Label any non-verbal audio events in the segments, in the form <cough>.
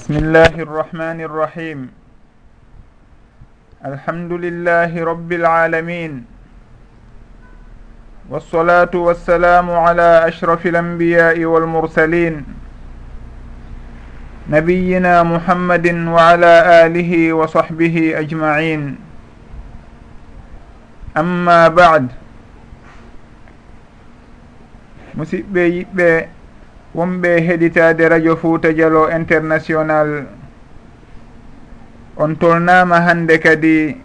بسم الله الرحمن الرحيم الحمد لله رب العالمين والصلاة والسلام على أشرف الأنبياء والمرسلين نبينا محمد وعلى آله وصحبه أجمعين أما بعد musidɓe yiɓɓe wonɓe heɗitade radio fouta dialo international. On tolnama hande kadi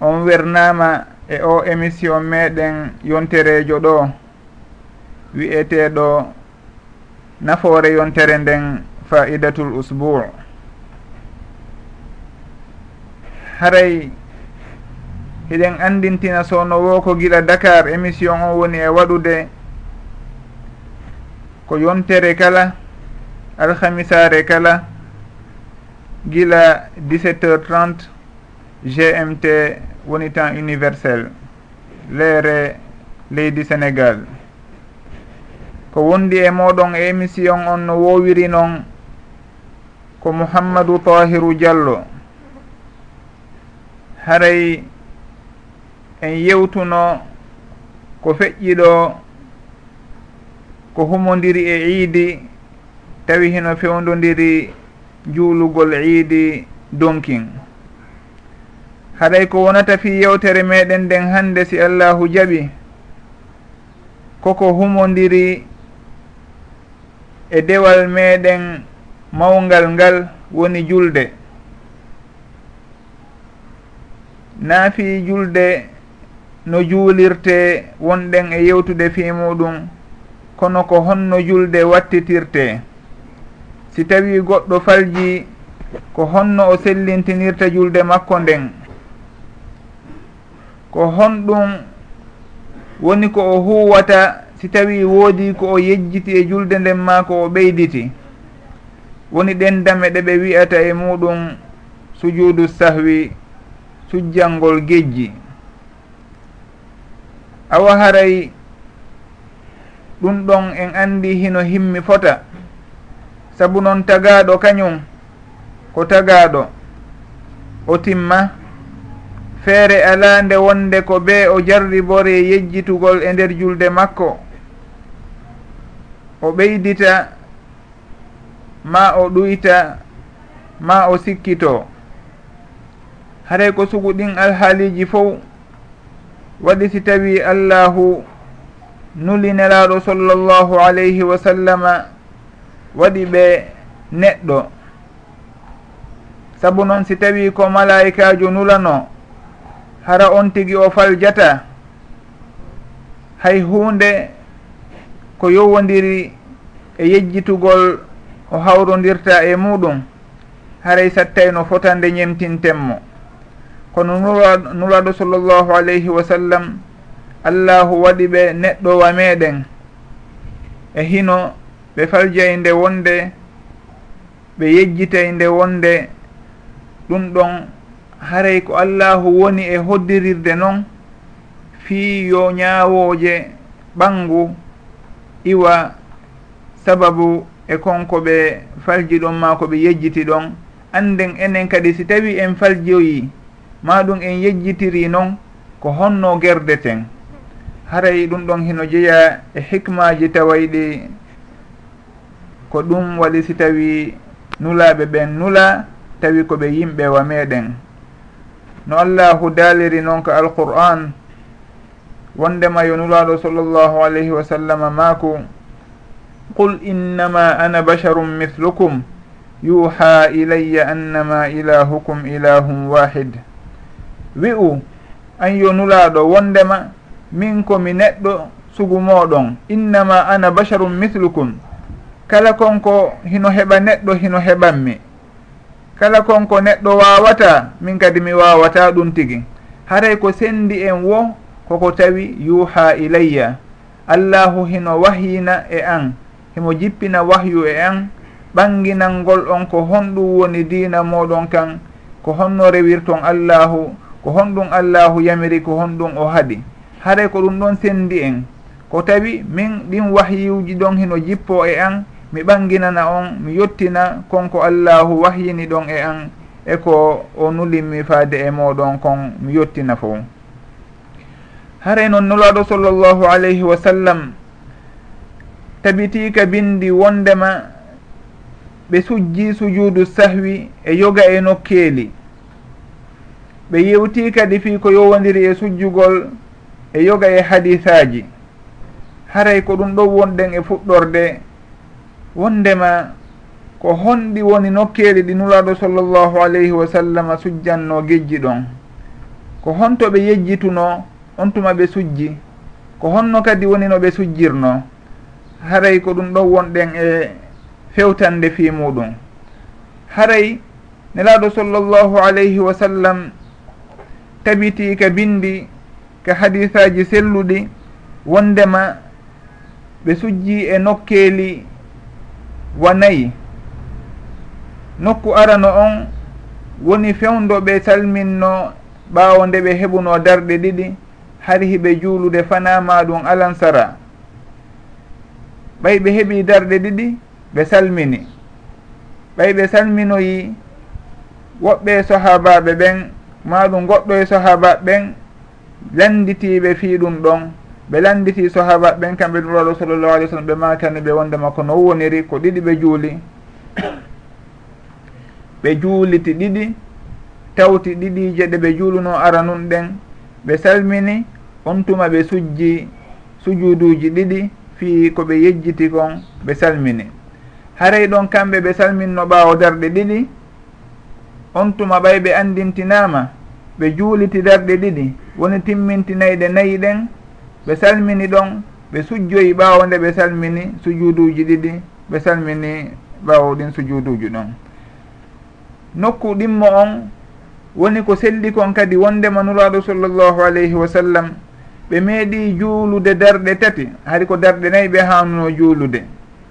on wernama e o émission meɗen yonterejo ɗo wi'eteɗo nafoore yontere nden faidatul usbou haray hiɗen andintina sowno wo ko guila dakar émission on woni e waɗude ko yontere kala alhamisare kala gila 17 heures 30 gmt woni temps universel leere leydi sénégal. Ko wondi e moɗon e émission on no wowiri noon ko mouhammadou tahiru diallo. Haray en yewtuno ko feƴƴiɗo ko humodiri e iidi tawi hino fewdodiri juulugol iidi donkin. Haɗay ko wonata fi yewtere meɗen nden hande si allahu jaɓi koko humodiri e dewal meɗen mawgal ngal woni julde. Naafi julde no juulirte wonɗen e yewtude fi muɗum kono ko honno julde wattitirte. Si tawi goɗɗo falji ko honno o sellintinirta julde makko nden. Ko honɗum woni ko o huwata si tawi woodi ko o yejjiti e julde nden ma ko o ɓeyditi. Woni ɗen dame ɗe ɓe wi'ata e muɗum sujudu sahwi sujjangol gejji. Awa haray ɗum ɗon en andi hino himmi fota. Saabu noon tagaɗo kañum ko tagaɗo o timma. Feere ala nde wonde ko be o jarribore yejjitugol e nder julde makko. O ɓeydita ma o ɗuyta ma o sikkito. Haray ko sugu ɗin alhaaliji fof waɗi si tawi allahu nuli nelaɗo sallllahu alayhi wa sallama waɗi ɓe neɗɗo. Saabu noon si tawi ko malaikajo nulano hara on tigi o faljata hay hunde ko yowodiri e yejjitugol o hawrodirta e muɗum haray sattay no fotande ñemtintenmo kono nulaɗo sallllahu alayhi wa sallam allahu waɗi ɓe neɗɗowa meɗen. E hino ɓe faljay nde wonde ɓe yejjitay nde wonde ɗum ɗon haray ko allahu woni e hoddirirde noon fii yo ñaawooje ɓanngu iwa sababu e konko ɓe falji ɗon ma ko ɓe yejjiti ɗon. Annden enen kadi si tawi en faljoyi ma ɗum en yejjitiri noon ko honno gerdeten. haray ɗum ɗon hino jeeya e hikmaji tawayɗi ko ɗum waɗi si tawi nulaɓe ɓen nula tawi koɓe yimɓe wa meɗen no allahu daaliri noon ko alqur'an wondema yo nulaɗo sallllahu alayhi wa sallam maako qul innama ana basharum mithlukum yuha ilayya annama ilahukum ilahum wahid wi'u an yo nulaɗo wondema min komi neɗɗo sugu moɗon innama ana basharum mithlukum kala konko hino heɓa neɗɗo hino heɓanmi kala konko neɗɗo wawata min kadi mi wawata ɗum tigi. Haray ko sendi en wo koko tawi yuha ilayya. Allahu hino wahyina e an. Himo jippina wahyu e an. Ɓanginalngol on ko honɗum woni dina moɗon kan. Ko honno rewirton allahu ko honɗum allahu yamiri ko honɗum o haaɗi haray ko ɗum ɗon sendi en. Ko tawi min ɗin wahyuji ɗon hino jippo e an mi ɓanginana on mi yettina konko allahu wahyini ɗon e an e ko o nulimmi faade e moɗon kon mi yettina fo. Haray noon nulaɗo sallllahu alayhi wa sallam tabitika bindi wondema ɓe sujji sujuudu sahwi e yoga e nokkeeli. Ɓe yewti kadi fii ko yowodiri e sujjugol e yoga e hadisaji haray ko ɗum ɗo wonɗen e fuɗɗorde wondema ko honɗi woni nokkeli ɗi nulaɗo sallllahu alayhi wa sallam sujjanno gejji ɗon. Ko honto ɓe yejjituno on tuma ɓe sujji. Ko honno kadi woni no ɓe sujjirno haray ko ɗum ɗon wonɗen e fewtande fi muɗum haray nelaɗo sallllahu alayhi wa sallam tabiti ka bindi ka hadisaji selluɗi wondema ɓe sujji e nokkeeli wa nayi. Nokku arano on woni fewndo ɓe salminno ɓaawo nde ɓe heɓuno darɗe ɗiɗi har hiɓe juulude fanama ɗum alansara. Ɓay ɓe heɓi darɗe ɗiɗi ɓe salmini. Ɓay ɓe salminoyi woɓɓe e sahabaɓe ɓen maɗum goɗɗo e sahabaɓe ɓen landitiɓe fi ɗum ɗon ɓe landiti sahaba ɓen kamɓe ɗum rolo sallllahu alih w sallam ɓe makani ɓe wondema ko no woniri ko ɗiɗi ɓe juuli. <coughs> Ɓe juuliti ɗiɗi tawti ɗiɗije ɗe ɓe juuluno aranun ɗen ɓe salmini on tuma ɓe sujji sujuduji ɗiɗi fi koɓe yejjiti kon ɓe salmini. Haray ɗon kamɓe ɓe salminno ɓaawo darɗe ɗiɗi on tuma ɓay ɓe andintinama ɓe juuliti darɗe ɗiɗi. woni timmintinayɗe nayi ɗen ɓe salmini ɗon ɓe sujjoyi ɓaawo nde ɓe salmini sujuduji ɗiɗi ɓe salmini ɓaawo ɗin sujuduji ɗon. Nokku ɗimmo on woni ko selli kon kadi wondema nuraɗo sallllahu alayhi wa sallam ɓe meeɗi juulude darɗe tati hari ko darɗe nayyi ɓe hanuno juulude.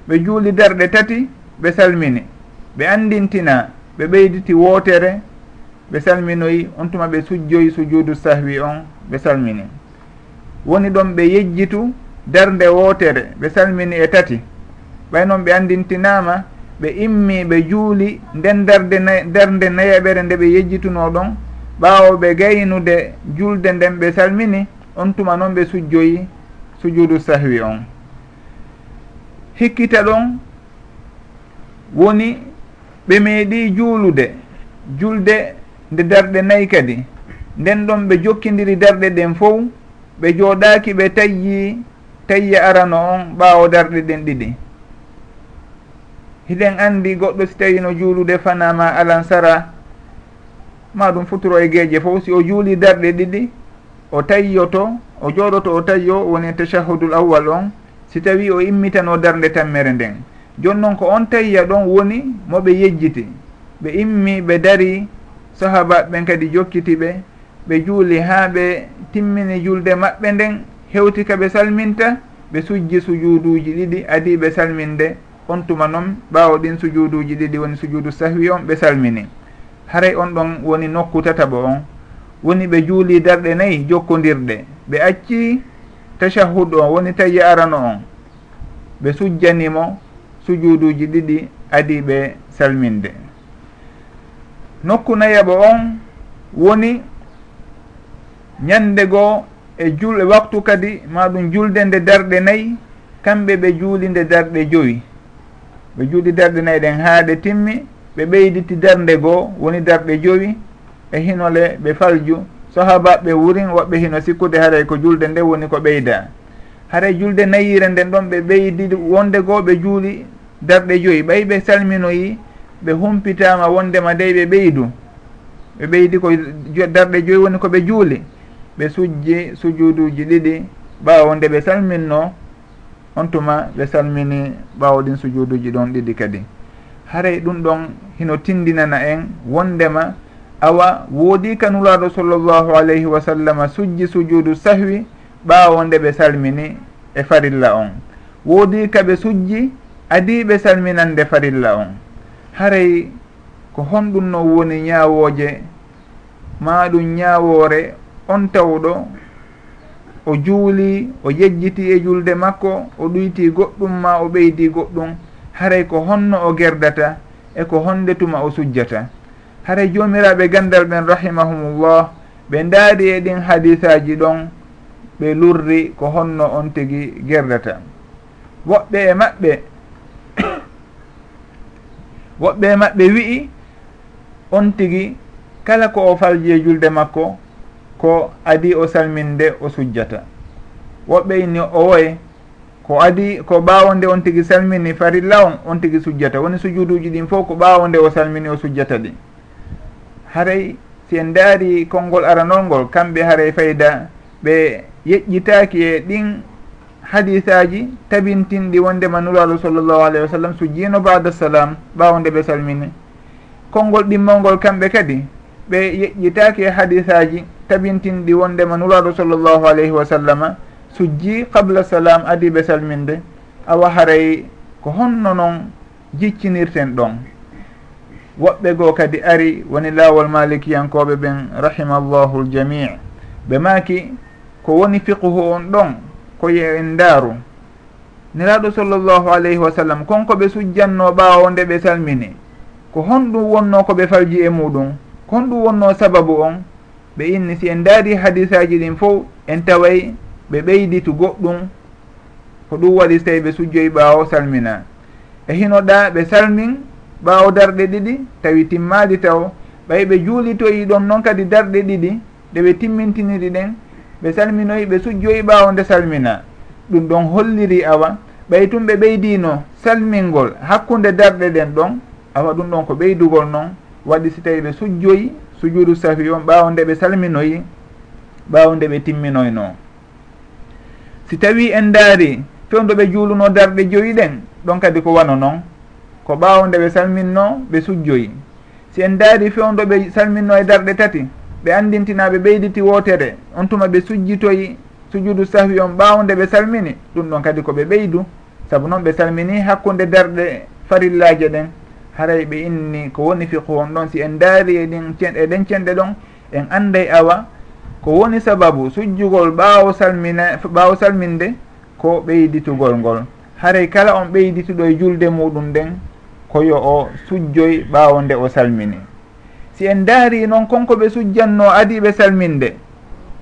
Ɓe juuli darɗe tati ɓe salmini. Ɓe andintina ɓe ɓeyditi wootere ɓe salminoyi on tuma ɓe sujjoyi sujudu sahwi on ɓe salmini. Woni ɗon ɓe yejjitu darde wootere ɓe salmini e tati. Ɓay noon ɓe andintinama ɓe immi ɓe juuli nden darde darde nayaɓere nde ɓe yejjituno ɗon ɓaawo ɓe gaynude julde nden ɓe salmini on tuma noon ɓe sujjoyi sujudu sahwi on. Hikkita ɗon woni ɓe meeɗi juulude. Julde nde darɗe nayyi kadi. Nden ɗon ɓe jokkidiri darɗe ɗen fof ɓe jooɗaki ɓe tayyi tayyi arano on ɓaawo darɗe ɗen ɗiɗi. Hiɗen anndi goɗɗo si tawi no juulude fanama alansara ma ɗum futuro e geeje fof si o juuli darɗe ɗiɗi o tayyoto o jooɗoto o tayyo woni tachahudul awwal on si tawi o immitano darde tammere nden. Jooni noon ko on tayya ɗon woni moɓe yejjiti. Ɓe immi ɓe dari sahaba ɓen kadi jokkiti ɓe ɓe juuli ha ɓe timmini julde maɓɓe nden hewti ka ɓe salminta ɓe sujji sujuduji ɗiɗi adi ɓe salminde on tuma noon ɓawo ɗin sujuduji ɗiɗi woni sujudu sahwi on ɓe salmini. Haray on ɗon woni nokku tataɓo on. Woni ɓe juuli darɗe nayyi jokkodirɗe. Ɓe acci tachahud on woni tawi arano on. Ɓe sujjanimo sujuduji ɗiɗi adi ɓe salminde. nokku nayaɓo on woni ñande goo e julɓe waktu kadi ma ɗum julde nde darɗe nayyi kamɓe ɓe juuli nde darɗe joyi. Ɓe juuli darɗe nayyi ɗen haa ɗe timmi ɓe ɓeyditi darde goo woni darɗe joyi e hinole ɓe falju. Sahabaɓe wurin woɓɓe hino sikkude haray ko julde nde woni ko ɓeyda. Haray julde nayire nden ɗon ɓe ɓeydi wonde goo ɓe juuli darɗe joyi. Ɓay ɓe salminoyi ɓe humpitama wondema dey ɓe ɓeydu. Ɓe ɓeydi ko darɗe joyi woni koɓe juuli. Ɓe sujji sujuduji ɗiɗi ɓawo nde ɓe salminno on tuma ɓe salmini ɓawo ɗin sujuduji ɗon ɗiɗi kadi. Haray ɗum ɗon hino tindinana en wondema awa woodi kanulaɗo sallllahu alayhi wa sallam sujji sujudu sahwi ɓawo nde ɓe salmini e farilla on. Woodi kaɓe sujji adiɓe salminande farilla on. haray ko honɗum no woni ñaawooje ma ɗum ñaawoore on tawɗo o juuli o yejjiti e julde makko o ɗoyti goɗɗum ma o ɓeydi goɗɗum haray ko honno o gerdata e ko honde tuma o sujjata. Haray joomiraɓe gandal ɓen rahimahumullah ɓe ndaari e ɗin hadisaji ɗon ɓe lurri ko honno on tigi gerdata. Woɓɓe e maɓɓe woɓɓe maɓɓe wi'i on tigi kala ko o falji e julde makko ko adi o salminde o sujjata. Woɓɓe inni o woye ko adi ko ɓawo nde on tigi salmini farilla on on tigi sujjata. Woni sujuduji ɗin fof ko ɓawo nde o salmini o sujjata ɗi. Haray si en daari konngol aranol ngol kamɓe haray fayda ɓe yeƴƴitaki e ɗin hadisaji tabintinɗi wondema nuralu sallllahu alayhi wa sallam sujjino bada salam ɓawo nde ɓe salmini. Konngol ɗimmolngol kamɓe kadi ɓe yeƴƴitaki e hadisaji tabintinɗi wondema nuralu sallllahu alayhi wa sallama sujji qabla salam adi ɓe salminde awa haray ko honno noon jiccinirten ɗon. Woɓɓe goo kadi ari woni laawol malikiyankoɓe ɓen rahimallahu ljami' ɓe maaki ko woni fiqhu on ɗon hoyi en ndaaru niraɗo sallllahu alayhi wa sallam konko ɓe sujjanno ɓaawo nde ɓe salmini. Ko honɗum wonno ko ɓe falji e muɗum. Ko honɗum wonno sababu on ɓe inni si en daari hadisaji ɗin fof en taway ɓe ɓeyditu goɗɗum. Ko ɗum waɗi so tawi ɓe sujjoyi ɓaawo salmina. E hinoɗa ɓe salmin ɓaawo darɗe ɗiɗi tawi timmali taw ɓay ɓe juulitoyi ɗon noon kadi darɗe ɗiɗi ɗe ɓe timmintiniri ɗen ɓe salminoyi ɓe sujjoyi ɓaawo nde salmina. Ɗum ɗon holliri awa. Ɓay tum ɓe ɓeydino salmingol hakkunde darɗe ɗen ɗon awa ɗum ɗon ko ɓeydugol noon waɗi si tawi ɓe sujjoyi sujudu safi on ɓaawo nde ɓe salminoyi ɓaawo nde ɓe timminoyno si tawi en daari fewn ɓe juuluno darɗe joyi ɗen ɗon kadi ko wano noon ko ɓaawo nde ɓe salminno ɓe sujjoyi. Si en daari fewn ɓe salminno e darɗe tati ɓe andintinaɓe ɓeyditi wootere on tuma ɓe sujjitoyi sujudu sahwi on ɓawde ɓe salmini ɗum ɗon kadi koɓe ɓeydu. Saabu noon ɓe salmini hakkude darɗe farillaje ɗen. Haray ɓe inni ko woni fiqhu on ɗon si en daari eɗin eɗen cenɗe e ɗon en anday awa. Ko woni sababu sujjugol ɓaawo salmina ɓaawo salminde ko ɓeyditugol ngol. Haray kala on ɓeydituɗo e julde muɗum nden koyo o sujjoy ɓaawo nde o salmini. si en daari noon konko ɓe sujjanno adiɓe salminde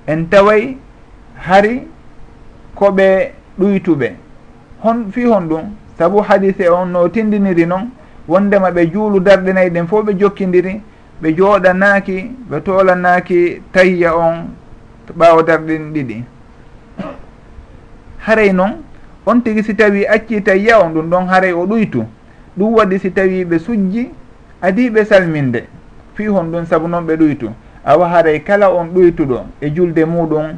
en taway hari koɓe ɗuytuɓe hon fi hon ɗum saabu hadise on no tindiniri noon wondema ɓe juulu darɗe nayi ɗen fof ɓe jokkidiri ɓe jooɗanaaki ɓe toolanaaki tayya on ɓaawo darɗen ɗiɗi. Haray noon on tigi si tawi acci tayya on ɗum ɗon haray o ɗuytu. Ɗum waɗi si tawi ɓe sujji adiɓe salminde. fi hon ɗum saabu noon ɓe ɗoytu awa haray kala on ɗoytuɗo e julde muɗum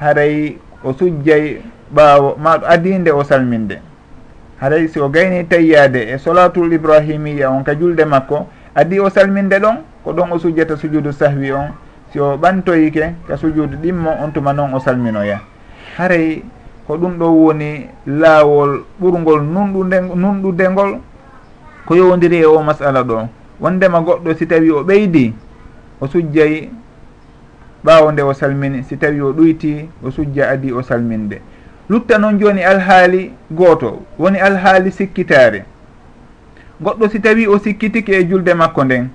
haray o sujjay ɓaawo ma adinde o salminde. Haray si o gayni tayyade e solatul ibrahimia on ka julde makko adi o salminde ɗon ko ɗon o sujjata sujudu sahwi on si o ɓantoyike ka sujudu ɗimmo on tuma noon o salminoya. Haray ko ɗum ɗo woni laawol ɓurgol nunɗude nunɗudengol ko yowdiri e o masala ɗo. wondema goɗɗo si tawi o ɓeydi o sujjayi ɓaawo nde o salmini si tawi o ɗuyti o sujja adi o salminde. Lutta noon joni alhaali gooto woni alhaali sikkitaare. Goɗɗo si tawi o sikkitiki e julde makko nden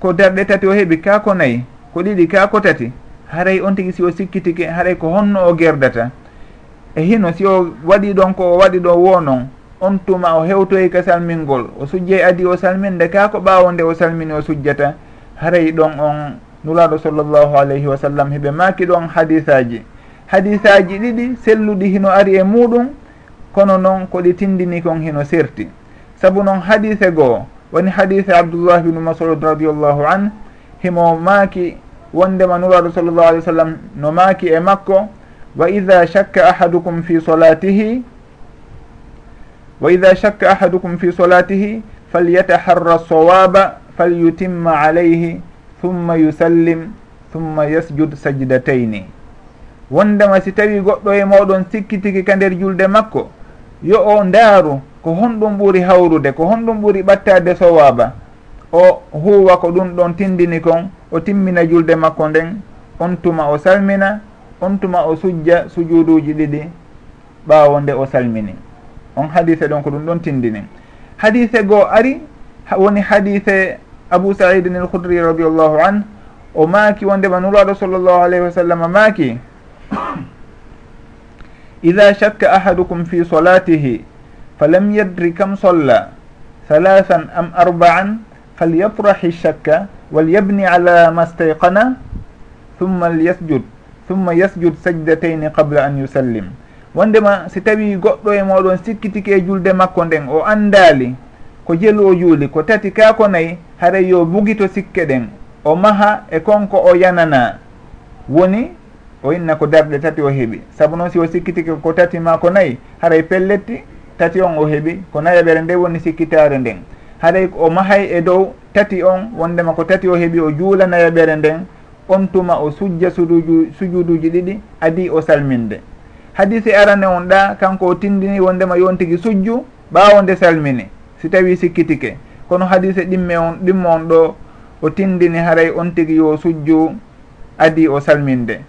ko darɗe tati o heɓi ka ko nayi ko ɗiɗi ka ko tati haray on tigi si o sikkitiki haray ko honno o gerdata. E hino si o waɗi ɗon ko o waɗi ɗo wo noon on tuma o hewtoyi ka salmingol o sujjey adi o salminde ka ko ɓaawo nde o salmini o sujjata haray ɗon on nulaaɗo sallllahu alayhi wa sallam heɓe maaki ɗon hadisaji hadisaji ɗiɗi selluɗi hino ari e muɗum kono noon koɗi tindini kon hino serti. Saabu noon hadise goo woni hadise abdoullah binu masud radiallahu an himo maaki wondema nuraɗo sallllahu alih w sallam no maaki e makko wa ida shakka ahadukum fi solatihi wa ida shakka ahadukum fi solatihi falyataharra sowaba falyutimma alayhi thumma yusallim thumma yasjud sajdatayni wondema si tawi goɗɗo e moɗon sikkitiki ka nder julde makko yo o ndaaru ko honɗum ɓuri hawrude ko honɗum ɓuri ɓattade sowaba o huwa ko ɗum ɗon tindini kon o timmina julde makko nden on tuma o salmina on tuma o sujja sujuduji ɗiɗi ɓaawo nde o salmini. on hadise ɗon ko ɗum ɗon tindini. Hadise goo ari woni hadise abou saidin al khudri radiallahu an o maaki wondema nuraɗo sallllahu alayhi wa sallam maaki <clears throat> ida shakka ahadukum fi solatihi falam yadri kam solla halahan am arbaan falyatrahi shakka walyabni ala ma stayqana thumma lyasjud thumma yasjud sajdatayni qabla an yusallim. wondema si tawi goɗɗo e moɗon sikkitiki e julde makko nden o andali ko jelu o juuli ko tati kako nayyi nayi haray yo bugito sikke ɗen. O maha e konko o yanana. Woni o inna ko darɗe tati o heeɓi saabu noon si o sikkitiki ko tati ma ko nayyi haray pelletti tati on o heeɓi ko nayaɓere nde woni sikkitare nden. Haray o mahay e dow tati on wondema ko tati o heeɓi o juula nayaɓere nden on tuma o sujja sujudu sujuduji ɗiɗi adi o salminde. hadise arane on ɗa kanko o tindini wondema yon tigui sujju ɓawo nde salmini. Si tawi sikkitike. Kono hadise ɗimme on ɗimmo on ɗo o tindini haray on tigui yo sujju adi o salminde.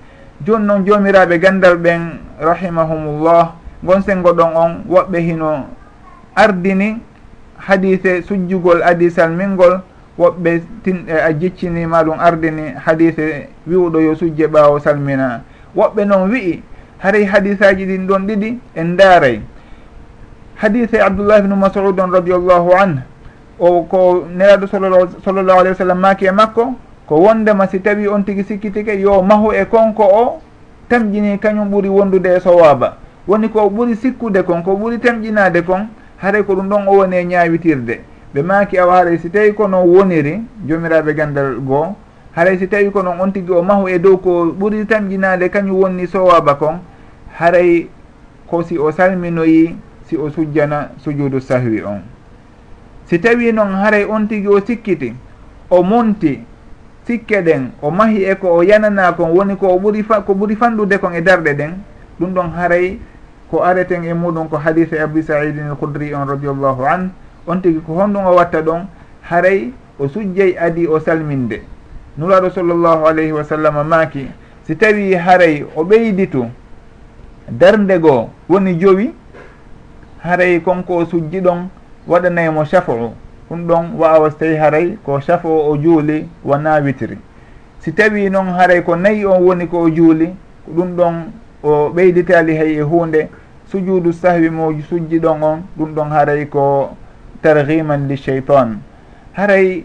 Joni noon jomiraɓe gandal ɓen rahimahumullah gon sengo ɗon on woɓɓe hino ardini hadise sujjugol adi salmingol woɓɓe tin e, a jiccinima ɗum ardini hadise wiwɗo yo sujje ɓawo salmina. Woɓɓe noon wi'i haray hadisaji ɗin ɗon ɗiɗi en daaray hadise abdoullah ibnu masud on radiallahu anhu. O ko neraɗo sallllahu alayhi wa sallam maki e makko ko wondema si tawi on tigi sikkitike yo mahu e konko o tamƴini kañum ɓuuri wondude e sowaba woni ko ɓuuri sikkude kon ko ɓuuri tamƴinade kon haray ko ɗum ɗon o woni e ñawitirde. Ɓe maki awa haray si tawi kono woniri jomiraɓe gandal goo haray si tawi ko noon on tigui o mahu e dow ko ɓuri tamƴinade kañum wonni sowaba kon haray ko si o salminoyi si o sujjana sujudu sahwi on. Si tawi noon haray on tigui o sikkiti o monti sikke ɗen o mahi e ko o yanana kon woni ko o ɓuri ko ɓuri fanɗude kon e darɗe ɗen ɗum ɗon haray ko areten e muɗum ko hadise abou saidin alkhudri on radiallahu an on tigui ko honɗum o watta ɗon haray o sujjey adi o salminde. nuraɗo sallllahu alayhi wa sallam maaki si tawi haray o ɓeyditu darde goo woni jowi haray konko o sujji ɗon waɗanaymo shafu'u ɗum ɗon wawa so tawi haray ko chafo o juuli wona witiri si tawi noon haray ko nayi on woni ko o juuli ɗum ɗon o ɓeyditali hay e hunde sujudu sahwi mo sujji ɗon on ɗum ɗon haray ko targiman li cheytan haray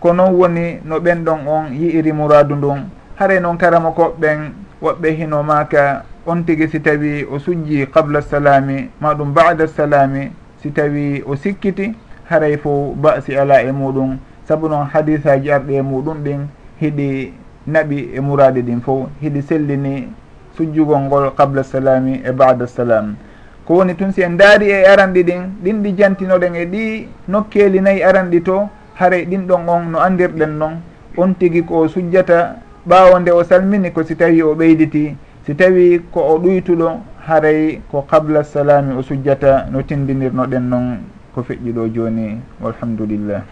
ko noon woni no ɓen ɗon on yi'iri muradu ndun. Haray noon karama koɓɓen woɓɓe hino maka on tigi si tawi o sujji qabla salami ma ɗum bada salami si tawi o sikkiti haray fo basi ala e muɗum. Saabu noon hadisaji arɗi e muɗum ɗin hiɗi naɓi e muradi ɗin fo hiɗi sellini sujjugol ngol qabla salami e bada salam. Ko woni tun si en daari e aranɗi ɗin ɗin ɗi jantinoɗen e ɗi nokkeli nayyi aranɗi to haray ɗin ɗon on no andirɗen noon on tigi ko sujjata ɓaawo nde o salmini ko si tawi o ɓeyditi si tawi ko o ɗuytuɗo haray ko qabla salami o sujjata no tindinirnoɗen noon ko feƴƴi ɗo joni walhamdulillah.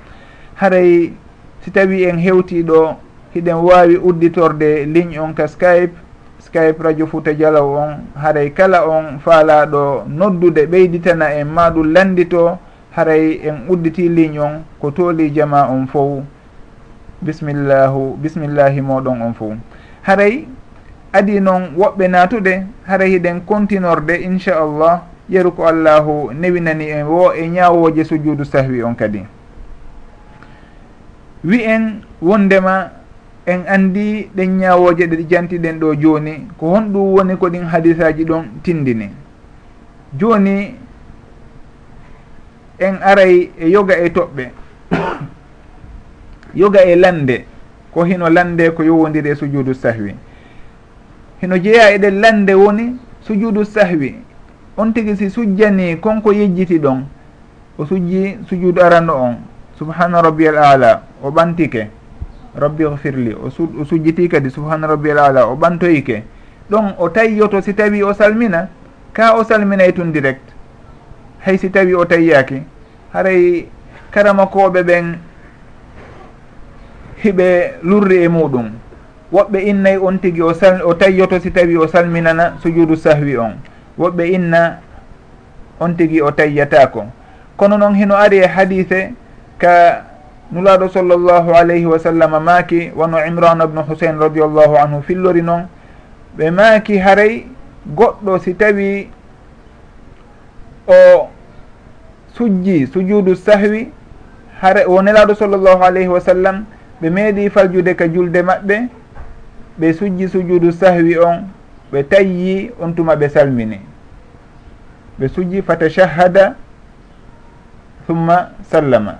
Haray si tawi en hewtiɗo hiɗen wawi udditorde ligne on ka skype skype radio fouta dialaw on haray kala on faalaɗo noddude ɓeyditana en ma ɗum landito haray en udditi ligne on ko tooli jama on fof bisimillahu bisimillahi moɗon on fof haray adi noon woɓɓe natude haray hiɗen continorde inchallah yeru ko allahu newinani en wo e ñawoje sujudu sahwi on kadi. Wi en wondema en andi ɗen ñawoje ɗe jantiɗen ɗo joni ko honɗum woni ko ɗin hadisaji ɗon tindini. Joni en aray e yoga e toɓɓe. <coughs> Yoga e lande ko hino lande ko yowodiri e sujudu sahwi. Hino jeeya eɗen lande woni sujudu sahwi. On tigi si sujjani konko yejjiti ɗon o sujji sujudu arano on. Subhana rabbiyal ala o ɓantike. Rabbi firli o sujjiti kadi subhana rabbiyal ala o ɓantoyike. Ɗon o tayyoto si tawi o salmina ka o salminay e tun direct. hay si tawi o tayyaki haray karamakoɓe ɓen hiɓe lurri e muɗum. Woɓɓe innayi on tigui o sal o tayyoto si tawi o salminana sujudu sahwi on. Woɓɓe inna on tigui o tayyatako kono noon hino ari e hadise ka nulaɗo sallllahu alayhi wa sallam maaki wano imran bnu husain radiallahu anhu fillori noon ɓe maaki haray goɗɗo si tawi o sujji sujudu sahwi hare wo nelaɗo sallllahu alayhi wa sallam ɓe meeɗi faljude ka julde maɓɓe ɓe sujji sujudu sahwi on ɓe tayyi on tuma ɓe salmini. Ɓe sujji fatashahada summa sallama.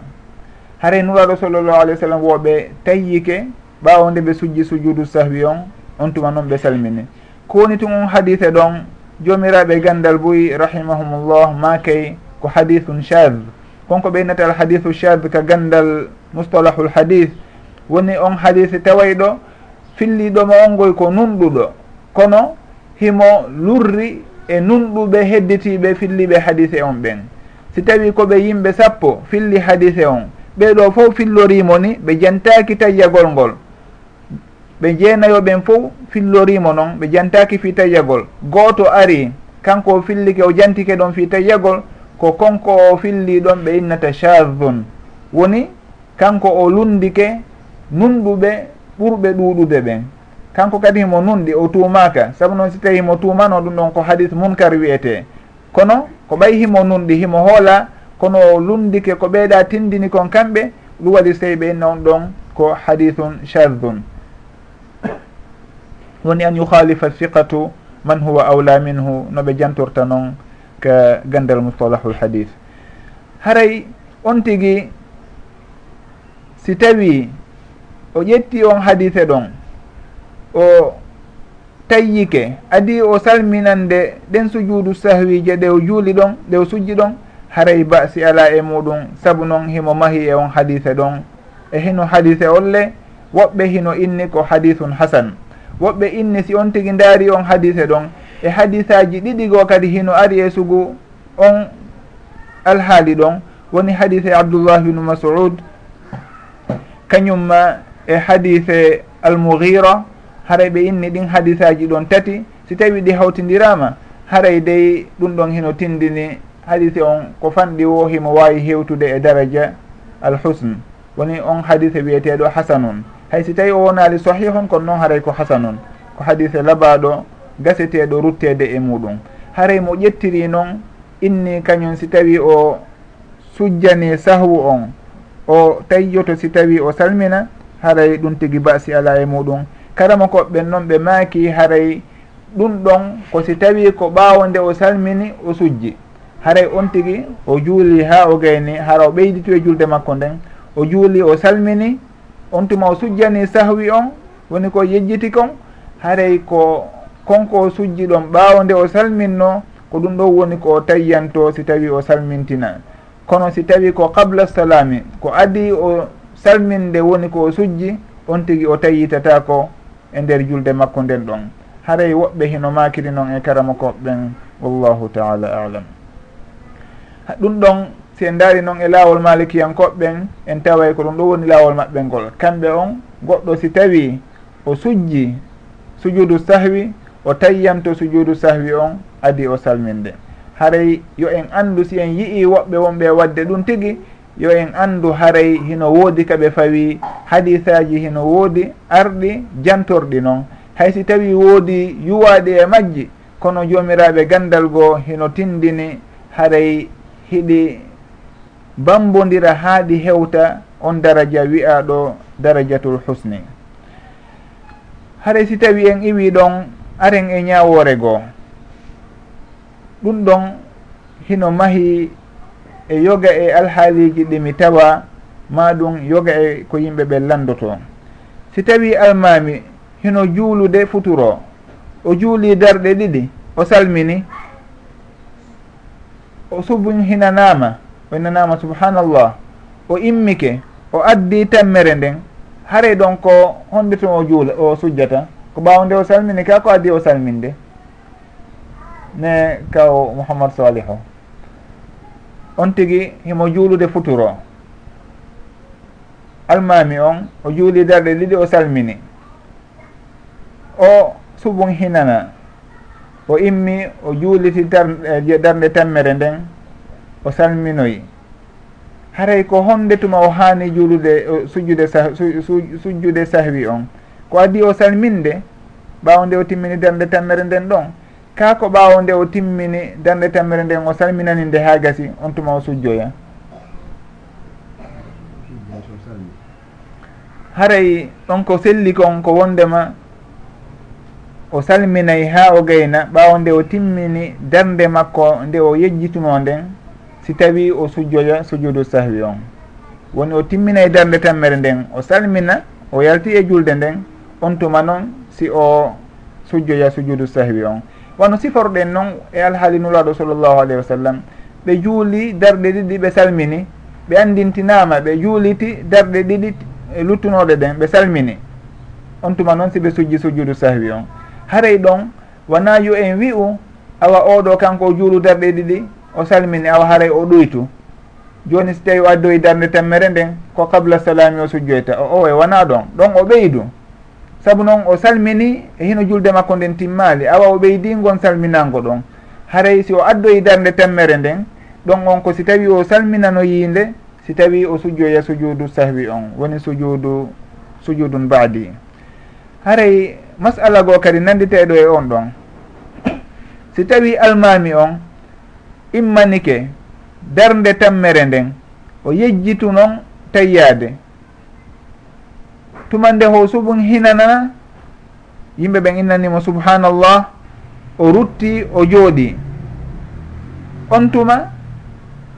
Hare nuraɗo sallllahu alih wa sallam woɓe tayyike ɓawonde ɓe sujji sujudu sahwi on on tuma noon ɓe salmini. Ko woni tun on hadise ɗon jomiraɓe gandal boyi rahimahumullah makay ko hadithun chad konko ɓeynatal hadithu chad ka gandal mustalahul hadith. Woni on hadith tawayɗo filliɗomo ongoy ko nunɗuɗo. Kono himo lurri e nunɗuɓe hedditiɓe filliɓe hadise on ɓen. Si tawi koɓe yimɓe sappo filli hadise on. Ɓeɗo fof fillorimo ni ɓe jantaki tayyagol ngol. Ɓe jeenayoɓen fof fillorimo noon ɓe jantaki fi tayyagol. Goto ari kanko o fillike o jantike ɗon fi tayyagol ko konko o filli ɗon ɓe innata chadun woni kanko o lundike nunɗuɓe ɓurɓe ɗuɗude ɓen. Kanko kadi himo nunɗi o tumaka saabu noon si tawi himo tumano ɗum ɗon ko hadis munkar wiyete. Kono ko ɓay himo nunɗi himo hoola kono o lundike ko ɓeeɗa tindini kon kamɓe ɗum waɗi so tawi ɓe inna on ɗon ko hadithun chadun woni an yuhalifa thiqatu man huwa awla minhu no ɓe jantorta noon ka gandal mustalahul hadis haray on tigi si tawi o ƴetti on hadise ɗon o tayyike adi o salminande ɗen sujuudu sahwije ɗe o juuli ɗon ɗe o sujji ɗon haray ba si ala e muɗum saabu noon himo mahi e on hadise ɗon. E hino hadise olle woɓɓe hino inni ko hadithun hasan. Woɓɓe inni si on tigi ndaari on hadise ɗon e hadisaji ɗiɗi goo kadi hino ari e sugu on alhaali ɗon woni hadise abdoullah ibnu masud. Kañumma e hadise almouhira haray ɓe inni ɗin hadisaji ɗon tati. Si tawi ɗi hawtidirama haray dey ɗum ɗon hino tindini hadise on ko fanɗi wo himo wawi hewtude e daraja alhusne woni on hadise wiyeteɗo hasanun. Hay si tawi o wonali sahihun kono noon haray ko hasanun. Ko hadise labaɗo gaseteɗo ruttede e muɗum. Haray mo ƴettiri noon inni kañum si tawi o sujjani sahwu on. O tayyoto si tawi o salmina haray ɗum tigui basi ala e muɗum. Karama koɓɓen noon ɓe maaki haray ɗum ɗon ko si tawi ko ɓaawo nde o salmini o sujji. Haray on tigi o juuli ha o gayni hara o ɓeyditu e julde makko nden. O juuli o salmini on tuma o sujjani sahwi on woni ko yejjiti kon. Haray ko konko o sujji ɗon ɓaawo nde o salminno ko ɗum ɗo woni ko o tayyanto si tawi o salmintina. Kono si tawi ko qabla salami ko adi o salminde woni ko o sujji on tigi o tayyitata ko e nder julde makko nden ɗon. Haray woɓɓe hino makiri noon e karama koɓɓen wallahu taala alam. Ɗum ɗon si en daari noon e laawol malikiyankoɓɓen en taway ko ɗum ɗo woni laawol maɓɓe ngol kamɓe on goɗɗo si tawi o sujji sujudu sahwi o tayyam to sujudu sahwi on adi o salminde. Haray yo en andu si en yii woɓɓe wonɓe wadde ɗum tigi yo en andu haray hino woodi kaɓe fawi hadisaji hino woodi arɗi jantorɗi noon haysi tawi woodi yuwaɗi e majji kono jomiraɓe gandal goo hino tindini haray hiɗi bambodira haaɗi hewta on daraja wiyaɗo darajatul husni. Haray si tawi en iwi ɗon aren e ñawore goo ɗum ɗon hino mahi e yoga e alhaaliji ɗi mi tawa ma ɗum yoga e ko yimɓe ɓe landoto. Si tawi almami hino juulude futuro o juuli darɗe ɗiɗi o salmini o subun hinanama o hinanama subhanallah o immike o addi tammere nden haray ɗon ko honde ton o juula o sujjata. ko ɓawde o salmini ka ko addi o salminde? Ne kaw mouhammad salihu. On tigui himo juulude futuro. Almami on o juuli darɗe ɗiɗi o salmini. O subun hinana o immi o juuliti e, darde tammere nden o salminoyi. Haray ko honde tuma o haani juulude sujjude sujjude sahwi on. ko adi o salminde ɓawo nde o timmini darde tammere nden ɗon. Ka ko ɓawo nde o timmini darde tammere nden o salminani nde ha gasi on tuma o sujjoya haray ɗon ko selli kon ko wondema o salminayi ha o gayna ɓawo nde o timmini darde makko nde o yejjituno nden si tawi o sujjoya sujudu sahwi on. Woni o timminayi darde tammere nden o salmina o yalti e julde nden on tuma noon si o sujjoya sujudu sahwi on. Wano siforɗen noon e alhaali nulaɗo sallllahu alayhi wa sallam ɓe juuli darɗe ɗiɗi ɓe salmini ɓe andintinama ɓe juuliti darɗe ɗiɗi e luttunoɗe ɗen ɓe salmini. On tuma noon si ɓe sujji sujudu sahwi on. Haray ɗon wona yo en wi'u awa oɗo kanko o juulu darɗe ɗiɗi o salmini awa haray o ɗoytu joni so tawi o addoyi darde temmere nden ko kabla salami o sujjoyta o owe wona ɗon ɗon o ɓeydu. saabu noon o salmini e hino julde makko nden timmali awa o ɓeydi gon salminago ɗon. Haray si o addoyi darde temmere nden ɗon on ko si tawi o salminano yiinde si tawi o sujjoya sujudu sahwi on woni sujudu sujudun baadi haray masala goo kadi nanditeɗo e on ɗon. Si tawi almami on immanike darde tammere nden o yejjitu noon tayyade tumande ho suɓum hinanana yimɓe ɓen innanimo subhanallah o rutti o jooɗi. On tuma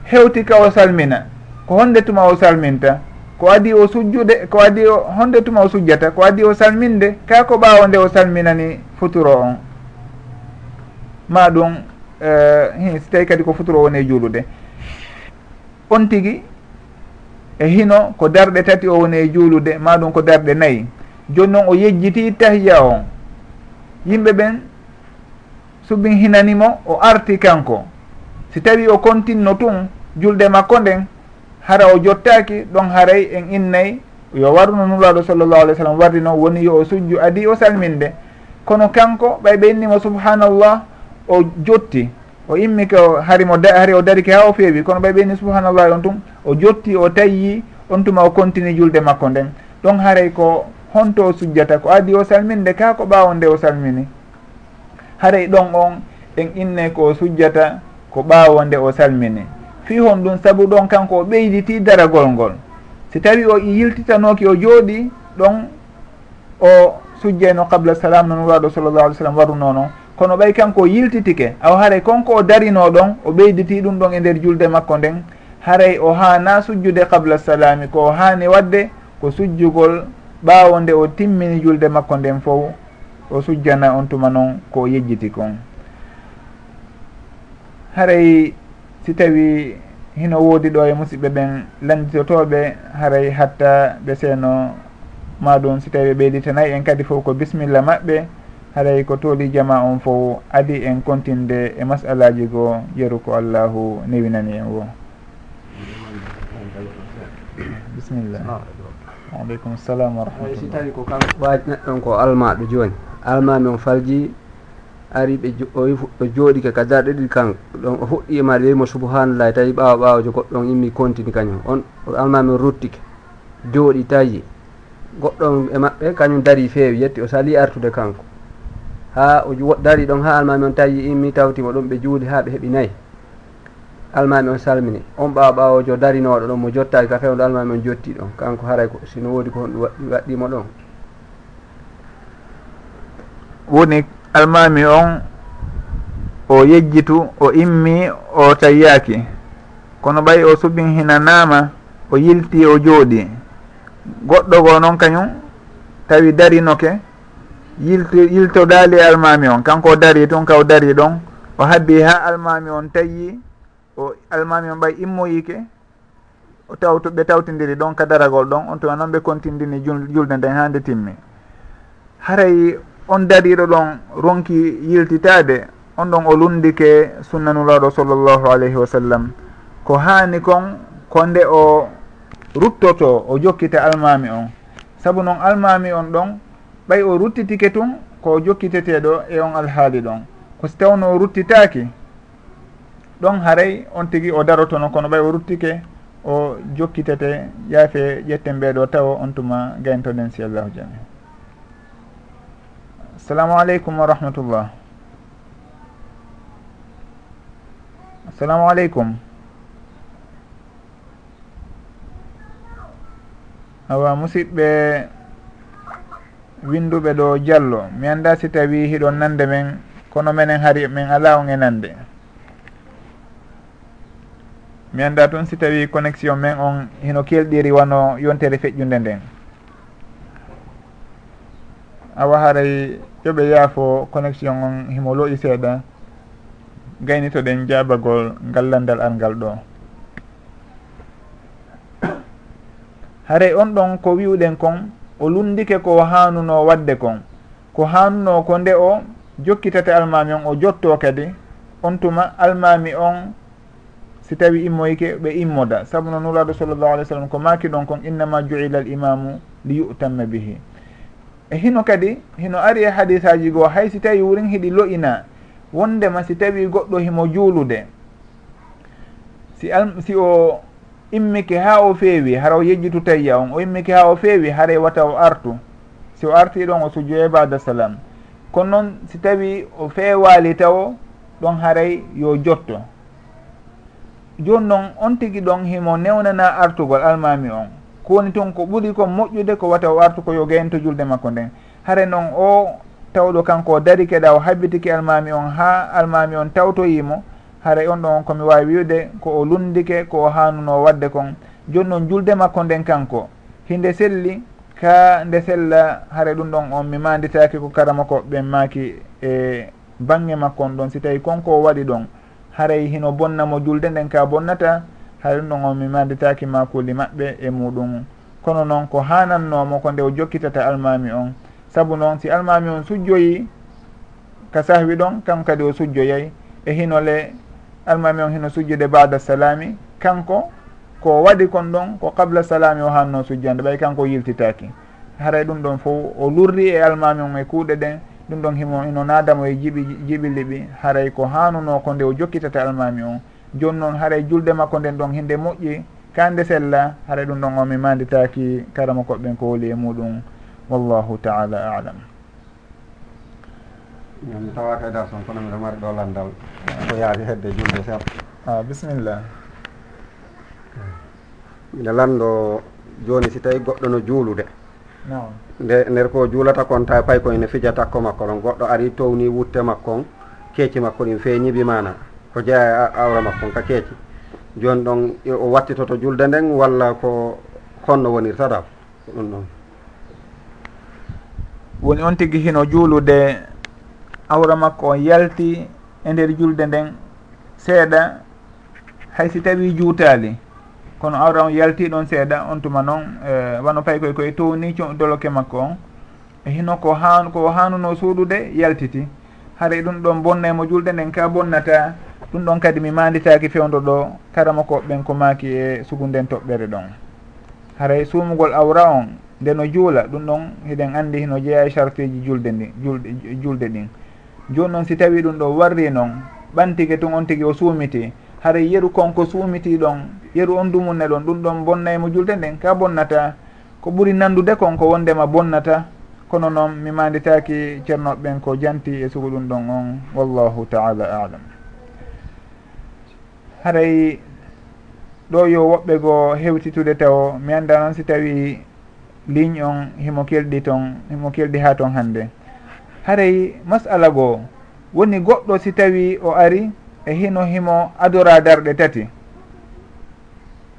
hewti ka o salmina ko honde tuma o salminta ko adi o sujjude ko adi o honde tuma o sujjata ko adi o salminde ka ko ɓaawo nde o salminani futuro on. Ma ɗum uh, si tawi kadi ko futuro woni e juulude. On tigi e hino ko darɗe tati o woni e juulude ma ɗum ko darɗe nayyi joni noon o yejjiti tahiya on yimɓe ɓen subin hinanimo o arti kanko. Si tawi o continno tun julde makko nden hara o jottaki ɗon haray en innayi yo warno nulaɗo sallllahu alih w sallam wardi noon woni yo o sujju adi o salminde. Kono kanko ɓay ɓe innimo subhanallah o jotti. o immi ko harimo hari o dariki ha o feewi kono ɓay ɓeni subhanallahi on tum o jotti o tayyi on tuma o continue julde makko nden. Ɗon haray ko honto o sujjata ko adi o salminde ka ko ɓawo nde o salmini. Haray ɗon on en inne ko o sujjata ko ɓawo nde o salmini. Fi hon ɗum saabu ɗon kanko o ɓeyditi daragol ngol. Si tawi o yiltitanoki o jooɗi ɗon o sujjayno qabla salam non waɗo sallllah alih w sallam waru noon kono ɓay kanko o yiltitike aw haray konko o darino ɗon o ɓeyditi ɗum ɗon e nder julde makko nden haray o hana sujjude qabla salami ko o hani wadde ko sujjugol ɓawo nde o timmini julde makko nden fof o sujjana on tuma noon ko yejjiti kon haray si tawi hino woodi ɗo e musidɓe ɓen landitotoɓe haray hatta ɓe seeno maɗum si tawi ɓe ɓeyditanayi en kadi fof ko bisimilla maɓɓe haray ko tooli jama on fof adi en continde e masalaji goo yeru ko allahu newinani en wo. Bisimillah aleykum salam wa warahmatullah si tawi ko kam waaji neɗɗon ko almaɗo joni. Almami on falji ari ɓe o jooɗi ka kadar ɗiɗi kan ɗon o huɗɗi e maɗe wimo subhanallahi tawi ɓaawa ɓaawa jo goɗɗon immi continue kañum. On almami on ruttike jooɗi tawi. Goɗɗon e maɓɓe kañum dari feewi yetti o sali artude kanko. ha o dari ɗon ha almami on tawi immi tawtima ɗum ɓe juuli ha ɓe heeɓi nayyi almami on salmini. On ɓawa ɓawojo darinoɗo ɗon mo jottaki ka fewdo almami on jotti ɗon. Kanko haray sino woodi ko honɗum waɗɗimo ɗon. Woni almami on o yejjitu o immi o tayyaki. Kono ɓayi o suɓin hinanama o yilti o jooɗi. Goɗɗo go noon kañum tawi darinoke yilto yiltoɗali almami on. Kanko o dari tun ka o dari ɗon o habbi ha almami on tayyi o almami on ɓay immoyike o tawto ɓe tawtidiri ɗon ka daragol ɗon on tuma noon ɓe contindini julde nden hande timmi. Haray on dariɗo ɗon ronki yiltitade on ɗon o lundike sunnanulaɗo sallllahu alayhi wa sallam. Ko hani kon ko nde o ruttoto o jokkita almami on. Saabu noon almami on ɗon ɓay o ruttitike tun ko jokkiteteɗo e on alhaali ɗon. Ko so tawno o ruttitaki ɗon haray on tigui o darotono kono ɓay o ruttike o jokkitete yaafe ƴette mbeɗo tawa on tuma gayntoɗen si allahu jami. Assalamu aleykum wa rahmatullah. Assalamu aleykum. Awa musidɓe winduɓe ɗo diallo mi anda si tawi hiɗon nande men kono menen hari min ala on e nande. Mi anda toon si tawi connexion men on hino kelɗiri wano yontere feƴƴunde nden. Awa haray yoɓe yaafo connexion on himo looƴi seeɗa gaynitoɗen jabagol ngallandal alngal ɗo. Haray on ɗon ko wiwɗen kon o lundike ko hanuno wadde kon. Ko hanuno ko nde o jokkitate almami on o jotto kadi on tuma almami on si tawi immoyke ɓe immoda. Saabu no nuraɗo sallllahu alih w sallam ko maki ɗon kon innama juila l imamu li yutamma bihi. E hino kadi hino ari e hadisaji goo hay si tawi wurin hiɗi lo'ina wondema si tawi goɗɗo himo juulude. Si, al, si o immike ha o feewi hara o yejjitu tayya on o immike ha o feewi hara e wata o artu. Si o arti ɗon o sujjo e ibada salam. Kono noon si tawi o feewali taw ɗon haray yo jotto. Joni noon on tigui ɗon himo newnana artugol almami on. Kowoni toon ko ɓuuri ko moƴƴude ko wata o artu ko yo gayento julde makko nden. Hare noon o tawɗo kanko o dari keɗa o habbitiki almami on ha almami on tawtoyimo haara on ɗon on komi wawi wiwde ko o lundike ko o hanuno wadde kon. Joni noon julde makko nden kanko hinde selli ka nde sella haara ɗum ɗon on mi manditaki ko karama ko ɓen maki e bange makko on ɗon. Si tawi konko o waɗi ɗon haray hino bonnamo julde nden ka bonnata haara ɗum ɗon on mi manditaki makuli maɓɓe e muɗum. Kono noon ko hanannomo ko nde o jokkitata almami on. Saabu noon si almami on sujjoyi ka sahwi ɗon kanko kadi o sujjoyay e hinole almami on heno sujjude bada salami kanko ko waɗi kon ɗon ko qabla salami o hanno sujjande ɓay kanko yiltitaki. Haray ɗum ɗon fof o lurri e almami on e kuuɗe ɗen ɗum ɗon himo ino nadamo e jiɓi jiɓiliɓi haray ko hanuno ko nde o jokkitata almami on. Joni noon haray julde makko nden ɗon hinde moƴƴi kande sella haray ɗum ɗon o mi manditaki karama koɓɓen ko woli e muɗum. Wallahu taala alam. mi tawaka e nder toon kono miɗo mari ɗo landal. Ko yaari hedde julde seeɗa. A bisimillah. Mbiɗa lanndo jooni si tawi goɗɗo no juulude. Nde nder ko juulata kon ta pay koyene fija takko makko ɗon goɗɗo ari towni wutte makkon keeci makko ɗin fee ñibimana ko jeeya awra makkon ka keeci. Jooni ɗon o wattitoto julde nden walla ko honno wonirta daw ko ɗum ɗon. Woni on tigi hino juulude awra makko on yalti e nder julde nden seeɗa hay si tawi juutali kono awra on yalti ɗon seeɗa on tuma noon eh, wano fayi koye koye towni doloke makko on e hino ko han ko hanuno suuɗude yaltiti. Haray ɗum ɗon bonna emo julde nden ka bonnata ɗum ɗon kadi mi manditaki fewdo ɗo karama ko ɓen ko maki e sugunden toɓɓere ɗon. Haray suumugol awra on nde no juula ɗum ɗon hiɗen andi hino jeeya e chartuji julde ndi julde julde ɗin. joni noon si tawi ɗum ɗo warri noon ɓantike tun on tigui o suumiti hara yeru konko suumiti ɗon yeru on dumunne ɗon ɗum ɗon bonnaymo julde nden ka bonnata. Ko ɓuuri nandude konko wondema bonnata. Kono noon mi manditaki ceernoɓeɓen ko janti e sugo ɗum ɗon on wallahu taala alam. Haray ɗo yo woɓɓe goo hewtitude taw mi anda noon si tawi ligne on himo kelɗi toon himo kelɗi ha toon hannde. haray masala goo woni goɗɗo si tawi o ari e hino himo adora darɗe tati.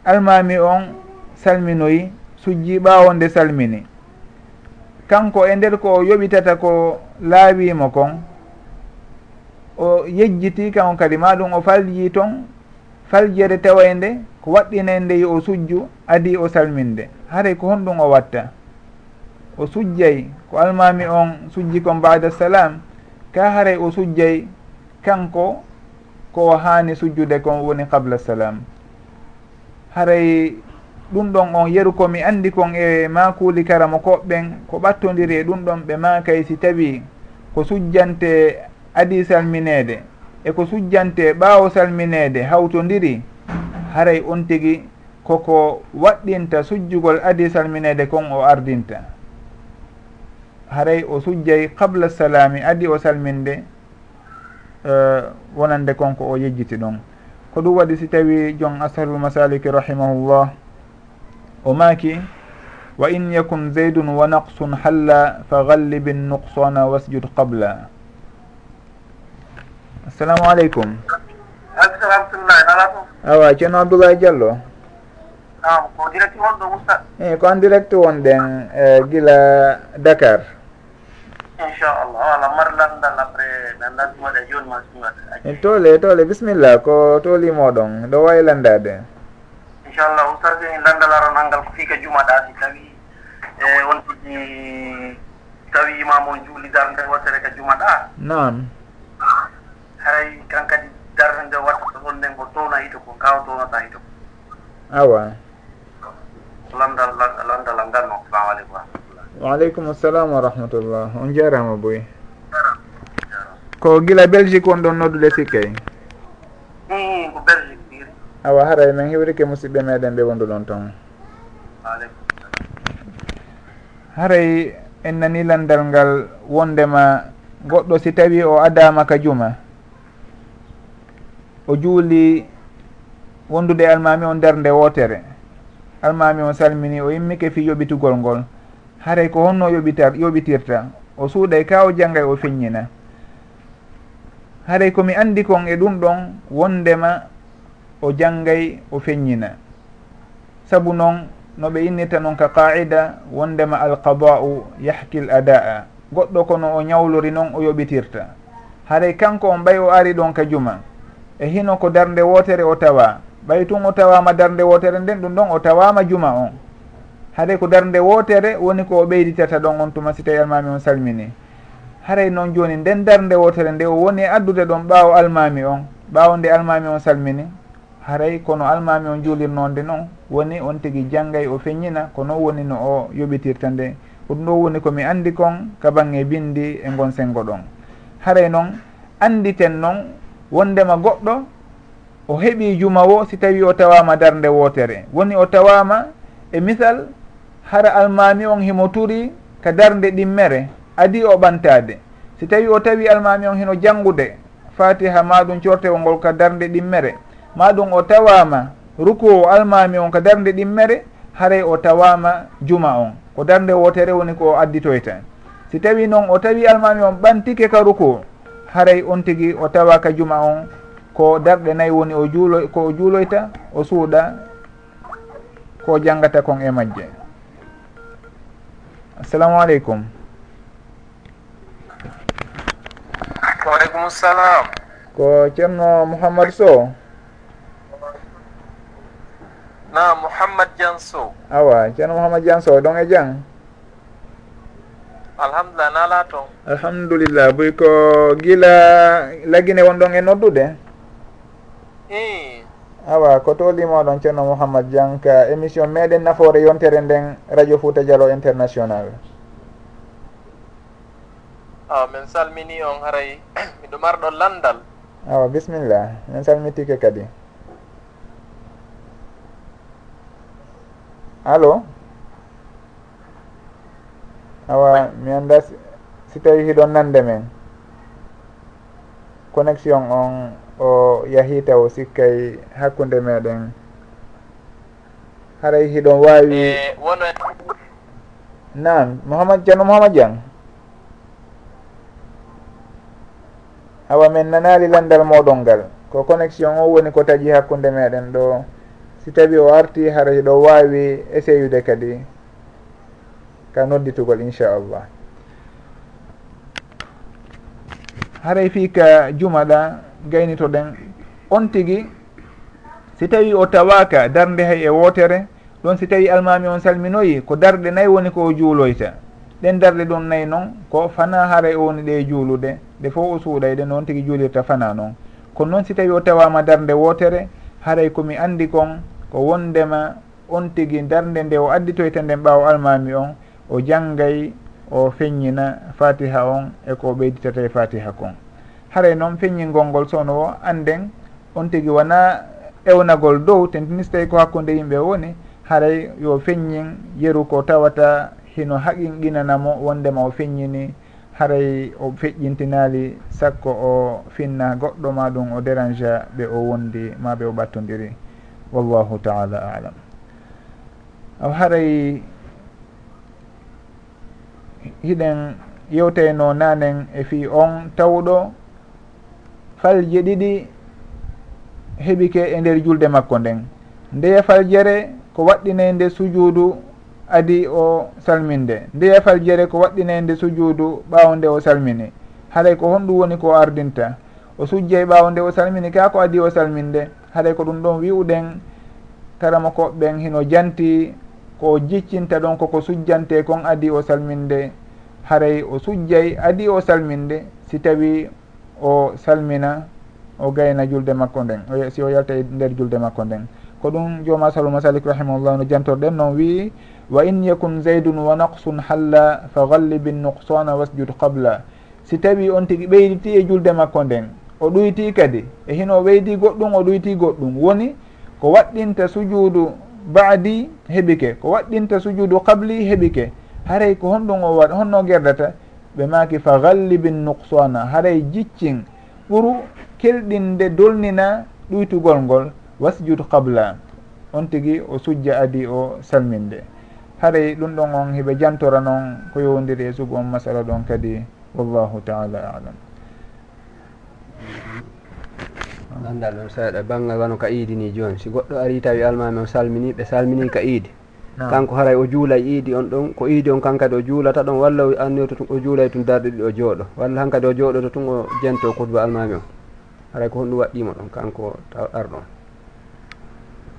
Almami on salminoyi sujji ɓawo nde salmini. Kanko e nder ko o yoɓitata ko laawimo kon o yejjiti kanko kadi maɗum o falji ton faljere tawa e nde ko waɗɗina e o sujju adi o salminde. Haray ko honɗum o watta. o sujjay ko almami on sujji kon bada salam ka haray o sujjay kanko ko hani sujjude kon woni qabla salam. Haray ɗum ɗon on yeru komi andi kon e makuli karamo koɓɓen ko ɓattodiri e ɗum ɗon ɓe makay si tawi ko sujjante adi salminede eko sujjante ɓaawo salminede hawtodiri haray on tigi koko waɗɗinta sujjugol adi salminede kon o ardinta. haray o sujjay qable salami adi o salminde uh, wonande konko o yejjiti ɗon. Ko ɗum waɗi si tawi jon asharul masaliki rahimahullah o maaki wa in yakun zeydun wa naqsun halla fa gallib nuqsana wasjud qabla. Assalamu aleykum awa ceerno abdoulahi diallo. Ko direct wonɗo ustad eyi eh, ko en direct wonɗen e, gila dakar. inchallah wala mar lamdal après ɓe ndantimoɗe joni ma suñata toole toole bisimilla ko toolimoɗon ɗo wawi landade. Inchallah oustage landal aran hanngal ko fiika jumaɗa si tawi e won tigi tawi imamon juuli darde wattere ka jumaɗa. Nam haray kan kadi darde nde watta on nden ko towna hito ko kawa townata hito. Awa. Landal landal ngal no salamu aleykum waaleykum assalam wa rahmatullah. On jarama boy. Ko gila belgique won ɗon noddude sikkay ko belgique awa haray min hewrike musidɓe meɗen ɓe wondu ɗon toon haray en nani landal ngal wondema goɗɗo si tawi o adama ka juma o juuli wondude almami on nde wotere. Almami on salmini o yimmike fi yoɓitugol ngol. haray ko honno yoɓitar yoɓitirta. O suuɗay ka o janggay o feññina. Haray komi andi kon e ɗum ɗon wondema o jangay o feññina. Saabu noon no ɓe innita noon ka qaida wondema alqada'u yahki l ada'a goɗɗo kono o ñawlori noon o yoɓitirta. Haray kanko on ɓay o ari ɗon ka juma. E hino ko darde wootere o tawa ɓay tun o tawama darde wootere nden ɗum ɗon o tawama juma on. haray ko darde wootere woni ko o ɓeyditata ɗon on tuma si tawi almami on salmini. Haray noon joni nden darde wootere nde o woni e addude ɗon ɓaawo almami on ɓaawo nde almami on salmini. Haray kono almami on juulirnonde noon woni on tigi janggay o feññina ko noon woni no o yoɓitirta nde. Ko ɗum ɗo woni komi andi kon ka bangge bindi e gon sengo ɗon. Haray noon anditen noon wondema goɗɗo o heeɓi jumawo si tawi o tawama darde wootere woni o tawama e misal hara almami on himo turi ka darde ɗimmere adi o ɓantade. Si tawi o tawi almami on hino janngude fatiha maɗum cortewol ngol ka darde ɗimmere. Maɗum o tawama ruku o almami on ka darde ɗimmere haray o tawama juma on. Ko darde wotere woni ko o additoyta. Si tawi noon o tawi almami on ɓantike ka ruku haray on tigui o tawa ka juma on ko darɗe nayyi woni o juulo ko o juuloyta o suuɗa ko janggata kon e majje. assalamu aleykum waaleykum salam ko ceerno mouhammad sow? Na mouhammad dian sow. Awa ceerno mouhammad dian sow ɗon e jang? Alhamdulillah naala toon alhamdulillah boy ko gila laggine won ɗon e noddude? I awa ko tolimoɗon ceerno mouhammad dianka émission meɗen nafoore yontere nden radio fouta dialo international. Awa min salmini on haray <clears throat> miɗo marɗo landal. Awa bisimillah min salmitike kadi. Allo awa mi annda si tawi hiɗon nande men. Connexion on o yahi taw sikkay hakkude meɗen. Haray hiɗon wawi e, wono e- nan mouhamad diano mouhamad dian awa min nanali landal moɗon ngal. Ko connexion o woni ko taji hakkude meɗen ɗo. Si tawi o arti hara hiɗo wawi essayude kadi. Ka nodditugol inchallah haray fi ka jumaɗa gaynito ɗen on tigi si tawi o tawaka darde hay e wootere ɗon si tawi almami on salminoyi ko darɗe nayyi woni ko o juuloyta. Ɗen darɗe ɗum nayyi noon ko fana haara o woni ɗe juulude nde fof o suuɗayɗe noon tigi juulirta fana noon kono noon si tawi o tawama darde wootere haray komi andi kon ko wondema on tigi darde nde o additoyta nden ɓaawo almami on o janggay o feññina fatiha on e ko ɓeyditata e fatiha kon. haray noon feññingol ngol sowno o anden on tigi wona ewnagol dow tentini so tawi ko hakkude yimɓe woni haray yo feññin yeru ko tawata hino haqinqinanamo wondema o feññini haray o feƴƴintinali sakko o finna goɗɗo ma ɗum o dérange ɓe o wondi ma ɓe o ɓattodiri. Wallahu taala alam. Aw haray hiɗen yewtayno nanen e fi on tawɗo falje ɗiɗi heɓike e nder julde makko nden. Ndeya faljere ko waɗɗine nde sujuudu adi o salminde. Ndeya faljere ko waɗɗine nde sujuudu ɓaawo nde o salmini. Haɗay ko honɗum woni ko ardinta. O sujjey ɓaawo nde o salmini ka ko adi o salminde haɗay ko ɗum ɗon wi'uɗen karama koɓɓen hino janti ko jiccinta ɗon koko sujjante kon adi o salminde. Haray o sujjay adi o salminde si tawi o salmina o gayna julde makko nden si o yalta e nder julde makko nden. Ko ɗum joma salu masalik rahimahullah no jantorɗen noon wii wa in yakun zeydun wa naqsun halla fa gallibi nuqsana wasjud qabla. Si tawi on tigi ɓeyditi e julde makko nden o ɗoyti kadi e hino ɓeydi goɗɗum o ɗoyti goɗɗum. Woni ko waɗɗinta sujuudu baadi heɓike. Ko waɗɗinta sujuudu qabli heɓike. Haray ko honɗum o waɗ honno gerdata ɓe maaki fa gallibin nuqsana haray jiccin ɓuru kelɗinde dolnina ɗuytugol ngol wasjud qabla on tigi o sujja adi o salminde. Haray ɗum ɗon on hiɓe jantora noon ko yowdiri e sugu on masala ɗon kadi wallahu taala alam. Gandal ɗon seeɗa banggal wano ka iidi ni joni si goɗɗo ari tawi almami o salmini ɓe salmini ka iidi. kanko haray o juulay iidi on ɗon ko iidi on kankadi o juulata ɗon walla o anniyoto tun o juulay tun darɗe ɗiɗi o jooɗo walla hankadi o jooɗoto tun o jento kutba almami o haray ko honɗum waɗɗimo ɗon kanko arɗon.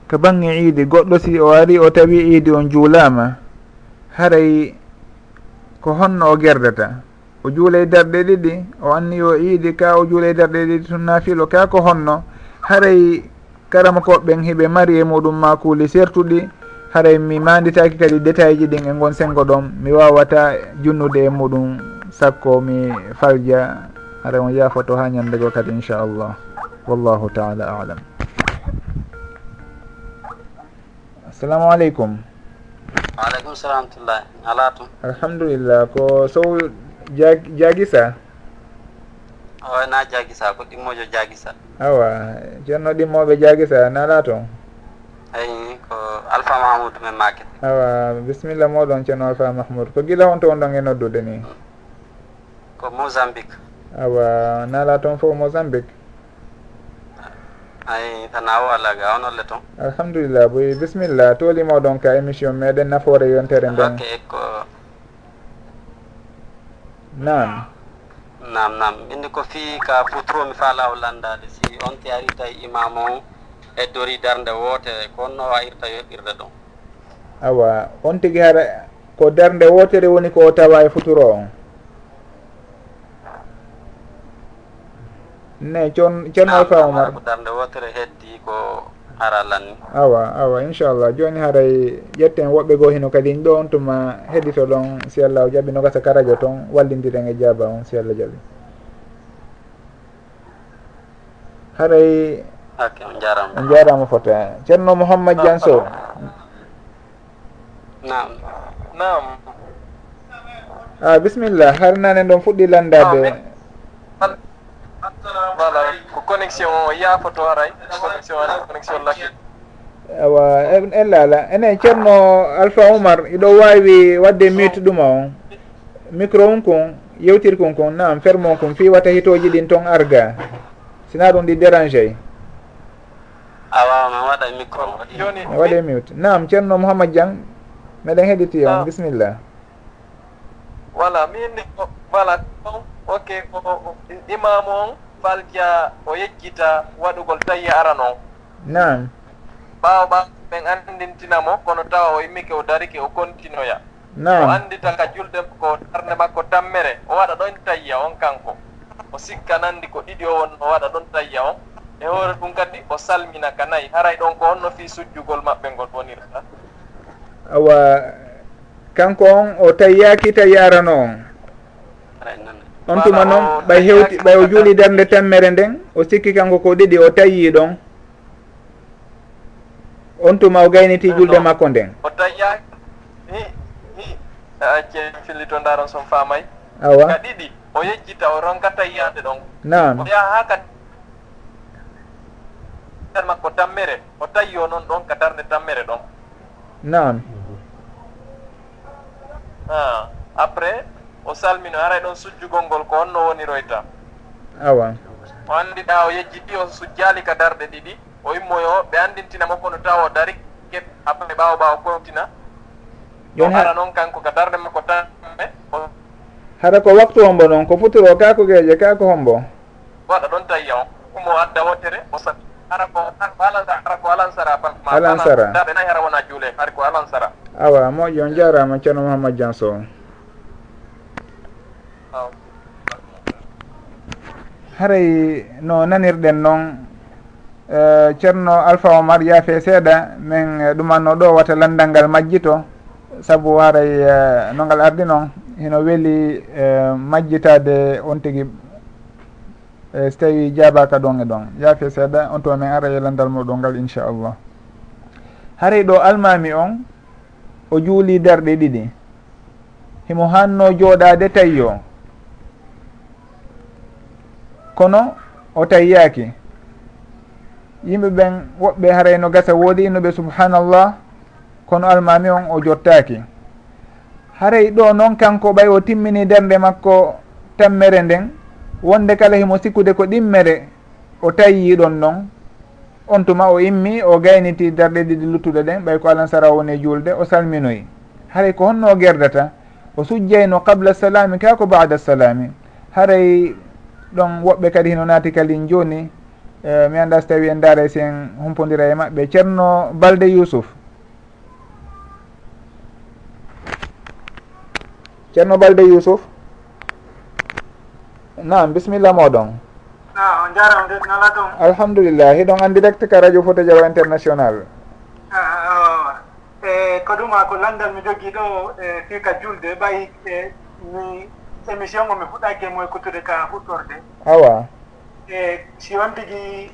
To bange iidi goɗɗo si o ari o tawi iidi on juulama haray ko honno o gerdata? O juulay darɗe ɗiɗi o anni o iidi ka o juulay darɗe ɗiɗi tun nafilo ka ko honno haray karama koɓɓen hiɓe mari e muɗum ma kuuli sertuɗi haray mi manditaki kadi détail ji ɗin e gon sengo ɗon mi wawata junnude e muɗum sakko mi falja. Haray on yafoto ha ñandego kadi inchallah. Wallahu taala alam. Assalamu aleykum. Waaleykum salam tullah ala tum alhamdulillah ko sow jaguisa o na jaguisa ko ɗimmojo jaguisa awa ceerno ɗimmoɓe jaguisa nala toon eyi ko alpha mahmoudou men maket. Awa bisimilla moɗon ceerno alpha mahmoudou ko guila on to on ɗon e noddude ni? Ko mozambique. Awa naala toon fof mozambique? Ay tana o allah ga onolle toon alhamdulillah boy. Bisimilla tooli moɗon ka émission meɗen nafoore yontere nden. Ok ko nam nam nam inni ko fii ka putromi faalaw landade si on te ari tawi imam o. heddori darde woote ko onno wawirta yoɓɓirde ɗon awa on tigui hara ko darde wootere woni ko o tawa e futuro on? Ne con conno ah, fawmar ko darde wootere heddi ko haralanni awa awa inchallah joni haray e ƴetten woɓɓe goo hino kadi ɗo on tuma heɗito ɗon si allah o jaaɓi no gasa karajo toon wallidiren e jaaba on si allah jaaɓi haray e on jarama on jarama foto eh. ceerno mouhammad ah, dian sow nam nam a ah, bisimillah har nane ɗon fuɗɗi landade voilà ko connexion o yaafoto aray connexion ara connexion lakki awa en laala. Enen ceerno alpha oumar iɗo wawi wadde mute ɗuma on. Micro on kon yewtir kon kon nam ferme on kon fi wata hitoji ɗin toon arga. Sina ɗum ɗi dérangé a wawaman waɗa micro mi waɗe mute. Nam ceerno mouhammad diang meɗen heeɗiti on. Ah. Bisimillah voilà min voilà ok imamu on falja o yejjita waɗugol tawi aran on. Nam ɓaawo ɓa ɓen andintinamo kono tawa o immike o darike o continoya nam o andita ka julde ko darde makko tammere o waɗa ɗon tayya on kanko. O sikka nandi ko ɗiɗi o won o waɗa ɗon tayya on. e hoore ɗum kadi o salmina ka nayi. Haray ɗon ko honno fi sujjugol maɓɓe ngol bonirta awa kanko on o tayyaki tayyarano on? On tuma noon ɓay hewti ɓay o juuli darde tammere nden o sikki kanko ko ɗiɗi o tayyi ɗon? On tuma o gayniti julde makko nden. O tayyaki acce fillito ndaron son famay awa. Ka ɗiɗi o yejjita o ronka tayyade ɗon. Nan o yaha ha ka limtal makko tammere o tayyo noon ɗon ka darde tammere ɗon. Noon ha après o salmino aray ɗon sujjugol ngol ko on woniroyta awa. O anndiɗa o yejjiɗi o sujjali ka darɗe ɗiɗi o immoyo ɓe anndintinamo kono tawa o dari ke après ɓawo ɓawo kontina o ara noon kanko ka darde makko tamme hara ko waktu hombo noon ko futuro kakugeje kako hombo? Waɗa ɗon tayya o umo adda wotere o sa ara ko ara ko alansara pa alansara daɓe nayi ara wona juule ara ko alansara awa moƴƴo on jarama ceerno mouhamadou mouhammad dianso haray no nanirɗen noon e, ceerno alpha omar yaafe seeɗa min ɗumanno ɗo wata landal ngal majjito saabu haray e, no ngal ardi noon hino weeli e, majjitade on tigui e so tawi jaabaka ɗon e ɗon. Yaafe seeɗa on to min ara yelandal moɗon ngal inchallah. Haray ɗo almami on o juuli darɗe ɗiɗi. Himo hanno jooɗade tawi kono o tayyaki yimɓe ɓen woɓɓe harayno gasa woodi innoɓe subhanallah kono almami on o jottaki haray ɗo noon kanko ɓay o timmini darde makko tammere nden wonde kala himo sikkude ko ɗimmere o tayyi ɗon noon on tuma o immi o gayniti darɗe ɗiɗi luttuɗe ɗen ɓay ko alansara woni e julde o salminoyi. Haray ko honno o gerdata o sujjayno qabla salami ka ko bada salami haray ɗon woɓɓe kadi hino naati kalin joni e, mi anda so tawi en daara e si en humpodira e maɓɓe ceerno balde yousuf ceerno balde yousuf nam bisimilla moɗon. On jarama de nala toon alhamdulillah hiɗon en direct ka radio fota diawa international. Ah, ah, e ko ɗuma ko landal mi jogui ɗo e fika julde ɓayi e mi émission o mi fuɗɗaki e moykotude ka fuɗɗorde. Awa. E si on tigui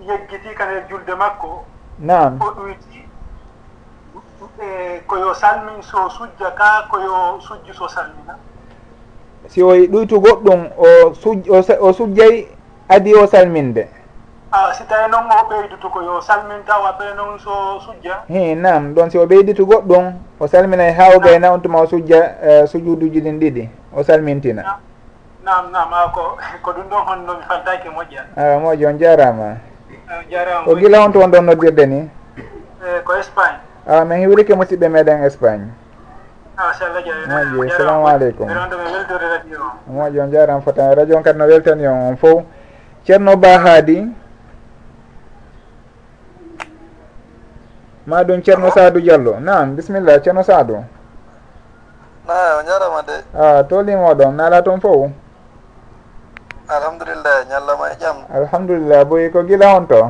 yeggitii ka nder julde makko nam o ɗuyti e koyo salmin so sujja ka koyo sujju so salmina. si o ɗuytu goɗɗum o suj o sujjay adi o salminde? A si tawi noon o ɓeydutu ko yo salminta o après noon so sujja? Hi nam ɗon si o ɓeyditu goɗɗum o salminay ha o gayna on tuma o sujja e, sujuduji ɗin ɗiɗi o salmintina. Nam nam a ko ko ɗum ɗon honno mi faltaki moƴƴa a moƴƴo on jarama. Jarama. O gila on to on ɗon noddirde ni? E ko espagne. A min hiwrike musidɓe meɗen espagne. moƴƴi salamu aleykum. moƴƴi on jarama fotan radio on kadi no weltani on on fof ceerno ba haadi. Maɗum ceerno sadou diallo. Nam bisimilla ceerno sadou eyi o jarama de. A tolimoɗon naala toon fof alhamdulillah ñallama e jaam alhamdulillah boyi ko gila on to?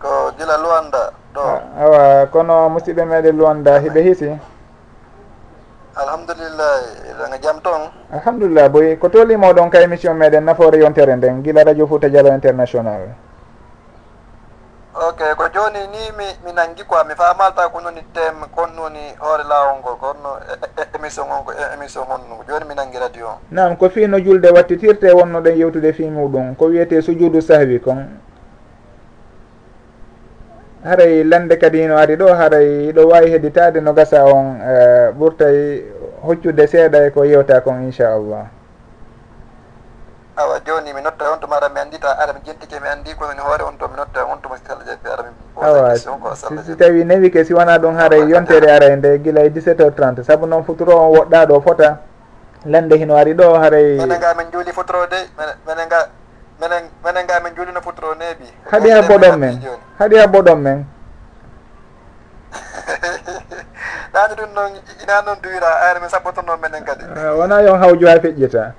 Ko gila luwanda. ɗo. Awa kono musidɓe meɗen luwanda hiɓe hiisi alhamdulillah ega e jaam toon alhamdulillah boyi ko tolimoɗon ka émission meɗen nafoore yontere nden gila radio fouta dialo international. Ok ko joni ni mi mi nangui quoi mi famalta ko noni tem kon noni hoore lawol ngol konno e, e, émission on ko émission honno joni mi nangui radio. O nam ko fiino julde wattitirte wonno ɗen yewtude fi muɗum ko wiyete sujudu sahwi kon. haray lande kadi no ari ɗo haray ɗo wawi hedditade no gasa on uh, ɓurtay hoccude seeɗa e ko yewta kon inchallah. Awa joni mi notta on tuma ara mi andita ara mi jentike mi andi komin hoore on to mi notta on to mosalla jeeɓe ara mi awa si tawi newi ke si wona ɗum haray yontere aray nde guila e 17 heures 30 saabu noon futuro on woɗɗa ɗo fota lande hino ari ɗo haray minen ga min juuli futuro de minen ga minen minen ga min juulino futoro neeɓi haaɗi ha boɗon men. <laughs> haaɗi ha boɗon men. Naani ɗum noon ina noon duwira ayre min sabbotonnoon minen kadi. Wona yon hawju ha feƴƴita.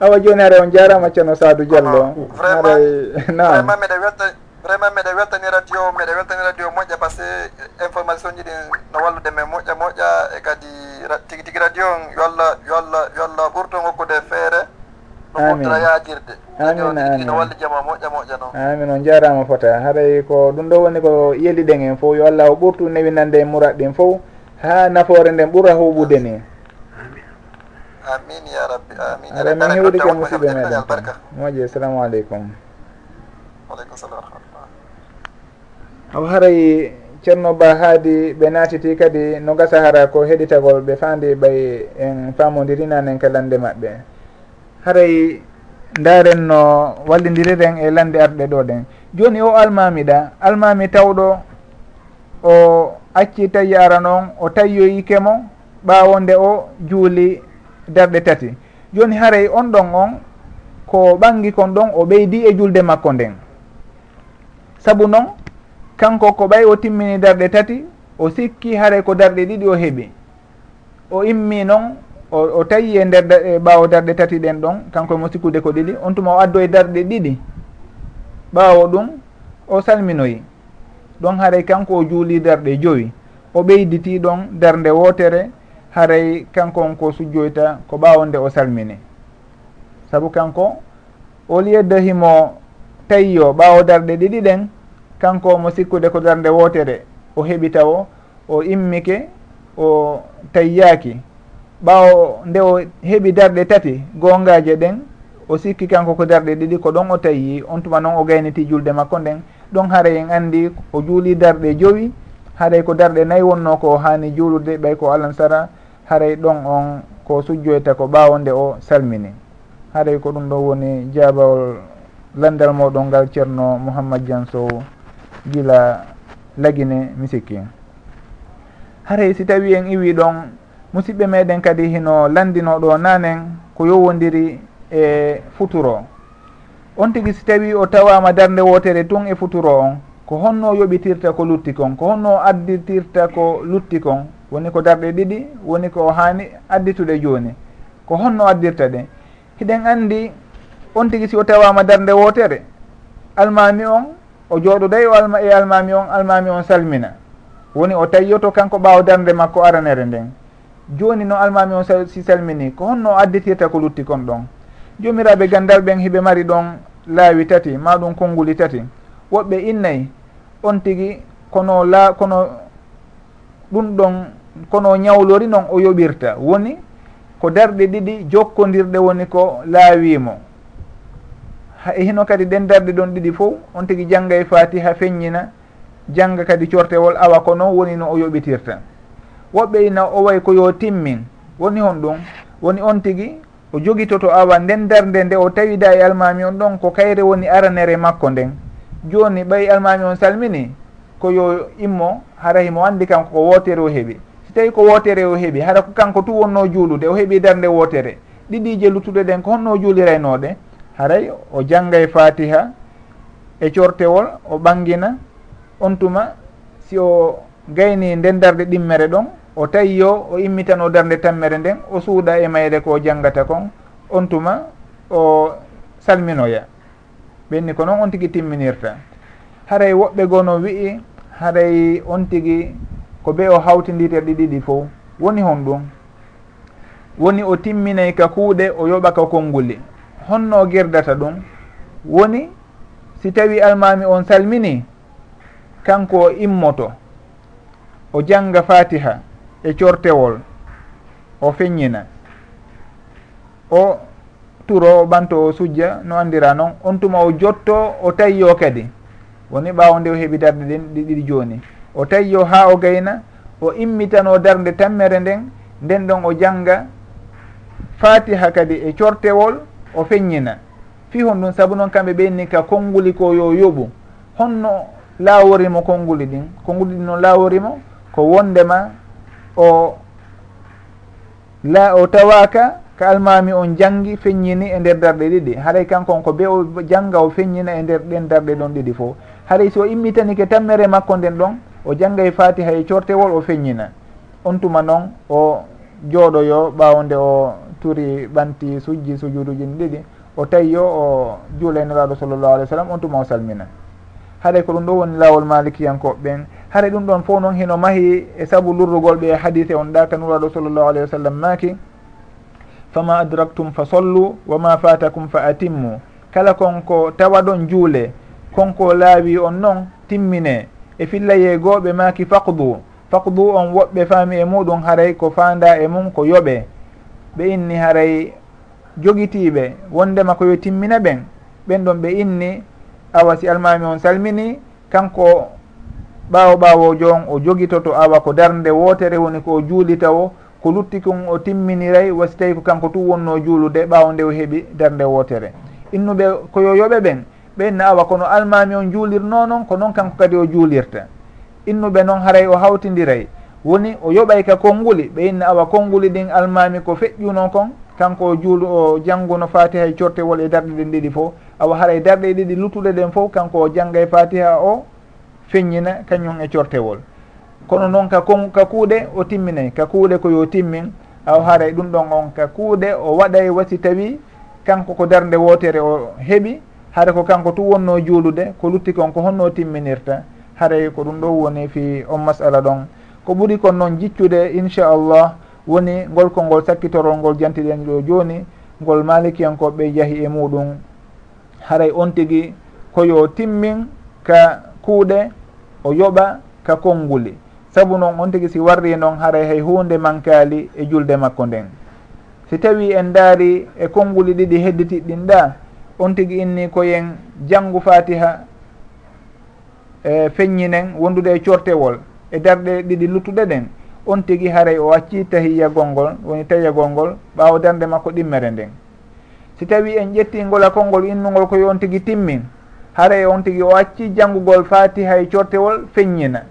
Awa joni hare on jarama ceerno sadou diallo. Haray nam vraiment <laughs> miɗa welta vraiment miɗa weltani radio miɗa weltani radio moƴƴa par ce que information ji ɗin no wallude men. Moƴƴa moƴƴa e kadi tigi tigi radio on yo allah yo allah yo allah ɓurton hokkude feere. amin. yadirde amin amin. Walli jama moƴƴa moƴƴa noon. Amin on jarama fota. Haɗay ko ɗum ɗo woni ko yeli ɗen en fof. Yo allah o ɓurtu newinande e murat ɗin fof. Ha nafoore nden ɓuura huɓude ni. Amin ya rabbi amin. Aɗa min hewrike musidɓe meɗen. moƴƴi assalamu aleykum. Waleykum salam warahmatullah o haray ceerno ba haadi ɓe naatiti kadi no gasa hara ko heɗitagol ɓe fandi ɓay en famodirinanen kalande maɓɓe. haray daren no wallidiriren e lande arɗe ɗo ɗen. Joni o almamiɗa almami tawɗo o acci tawi ara noon o tawyoyi ɓawonde o juuli darɗe tati. Joni haray on ɗon on ko ɓangi kon ɗon o ɓeydi e julde makko nden. Saabu noon kanko ko ɓay o timmini darɗe tati o sikki haray ko darɗe ɗiɗi o heeɓi o immi noon o tawi e nder e ɓawo darɗe tati ɗen ɗon kanko e mo sikkude ko ɗiɗi on tuma o addo e darɗe ɗiɗi. Ɓawo ɗum o salminoyi. Ɗon haray kanko o juuli darɗe joyi. O ɓeyditi ɗon darde wootere haray kanko on ko sujjoyta ko ɓawo nde o salmini. Sabu kanko o liyedde himo tawiyo ɓawo darɗe ɗiɗi ɗen kanko mo sikkude ko darde wootere o heɓi taw o immike o tayyaki ɓawo nde o heeɓi darɗe tati gongaje ɗen o sikki kanko ko darɗe ɗiɗi ko ɗon o tayi on tuma noon o gayniti julde makko nden. Ɗon haara en anndi o juuli darɗe jowi haray ko darɗe nayyi wonno ko hani juulude ɓay ko alansara haray ɗon on ko sujjoyta ko ɓawo nde o salmini. Haray ko ɗum ɗo woni jabawol landal moɗon ngal ceerno mouhammad diansow gila lagine mi sikki haray si tawi en iwi ɗon musidɓe meɗen kadi hino landinoɗo nanen ko yowodiri e futuro. On tigui si tawi o tawama darde wotere tun e futuro on ko honno yoɓitirta ko lutti kon ko honno additirta ko lutti kon woni ko darɗe ɗiɗi woni ko hani additude joni ko honno addirta ɗe. Hiɗen andi on tigui si o tawama darde wotere almami on o jooɗoday o alma e almami on almami on salmina. Woni o tayyoto kanko ɓawa darde makko aranere nden. joni no almami on si salmini ko honno additirta ko lutti kon ɗon? Jomiraɓe gandal ɓen hiɓe mari ɗon laawi tati ma ɗum konnguli tati. Woɓɓe innayi on tigi kono la kono ɗum ɗon kono ñawlori noon o yoɓirta. Woni ko darɗe ɗiɗi jokkodirɗe woni ko laawimo e hino kadi ɗen darɗe ɗon ɗiɗi fof on tigi jangga e fatiha feññina jangga kadi cortewol awa kono woni no o yoɓitirta. woɓɓe ina o way ko yo timmin. Woni hon ɗum. Woni on tigi o jogitoto awa nden darde nde o tawida e almami on ɗon ko kayre woni aranere makko nden. Joni ɓay almami on salmini ko yo immo hara himo andi kanko ko wotere o heeɓi si tawi ko wotere o heeɓi hara ko kanko tu wonno juulude o heeɓi darde wotere. Ɗiɗije luttuɗe ɗen ko honno juuliraynoɗe haray o jangga e fatiha e cortewol o ɓangina on tuma si o gayni nden darde ɗimmere ɗon o tawi yo o immitano darde tammere nden o suuɗa e mayre ko janggata kon on tuma o salminoya. Ɓenni ko noon on tigui timminirta. Haray woɓɓe goo no wi'i haray on tigui ko ɓe o hawtidiri ɗi ɗiɗi fof woni hon ɗum. Woni o timminay ka kuuɗe o yoɓa ka konnguli. Honno girdata ɗum. Woni si tawi almami on salmini kanko o immoto. O janga fatiha e cortewol o feññina o turo o ɓanto o sujja no andira noon on tuma o jotto o tayyo kadi. Woni ɓawo nde o heeɓi darde ɗen ɗi ɗiɗi joni o tayyo ha o gayna o immitano darde tammere nden nden ɗon o jangga fatiha kadi e cortewol o feññina fi hon ɗum saabu noon kamɓe ɓenni ka konnguli ko yo yoɓu. Honno laaworimo konnguli ɗin konnguli ɗin no laaworimo ko wondema o la o tawaka ka almami on janggi feññini e nder darɗe ɗiɗi. Haray kankon ko be o janga o feññina e nder ɗen darɗe ɗon ɗiɗi fof haray so immitanike tammere makko nden ɗon o jangga e fatiha e cortewol o feññina. On tuma noon o jooɗoyo ɓawde o turi ɓanti sujji sujuduji ɗiɗi. O tawi yo o juulaynoraɗo sallllahu alih w sallam on tuma o salmina. haɗay ko ɗum ɗo woni lawol malikiyankoɓeɓen haɗa ɗum ɗon fof noon hino mahi e saabu lurrugol ɓe hadise on ɗa ka nuraɗo sallllahu alayhi wa sallam maaki. Fama adraktum fa sollu wama fatakum fa atimmu. Kala konko tawa ɗon juule konko laawi on noon timmine e filla yeegoɓe maaki faqdu. Faqdu on woɓɓe faami e muɗum haray ko fanda e mum ko yoɓe. Ɓe inni haray jogitiɓe wondema koyo timmina ɓen. Ɓen ɗon ɓe inni awa si almami on salmini kanko ɓaawo ɓawojo on o jogitoto awa ko darde wootere woni ko juulita o ko lutti kon o timminiray wasi tawi ko kanko tu wonno juulude ɓaawo nde o heeɓi darde wootere innuɓe koyo yoɓe ɓen ɓenna awa kono almami on juulirno noon ko noon kanko kadi o juulirta. Innuɓe noon haray o hawtidiray woni o yoɓay ka konnguli ɓe inna awa konnguli ɗin almami ko feƴƴuno kon kanko juulu o jannguno fatiha e cortewol e darɗe ɗen ɗiɗi fof. Awa hara e darɗe ɗiɗi luttuɗe ɗen fof kanko o jangga e fatiha o feññina kañum e cortewol kono noon ka kon ka kuuɗe o timminay ka kuuɗe koyo timmin aw haray e ɗum ɗon on ka kuuɗe o waɗay e wasi tawi kanko ko darde wootere o heɓi hara ko kanko tu wonno juulude ko lutti kon ko honno timminirta haray e ko ɗum ɗo woni fi on masala ɗon. Ko ɓuri kon noon jiccude inchallah woni ngol kongol sakkitorol ngol jantiɗen ɗo joni ngol malikiyankoɓe yahi e muɗum. Haray on tigui koyo timmin ka kuuɗe o yoɓa ka konnguli. Saabu noon on tigi si warri noon haray hay hunde mankaali e julde makko nden. Si tawi en daari e konnguli ɗiɗi hedditiɗɗin ɗa on tigi inni koyen janngu fatiha e feññinen wondude e cortewol e darɗe ɗiɗi luttuɗe ɗen on tigi haray o acci tahiya golngol woni tahiya golngol ɓaawo darde makko ɗimmere nden. Si tawi en ƴetti ngolakol konngol innugol koye on tigi timmin haray on tigi o acci janngugol fatiha e cortewol feññina.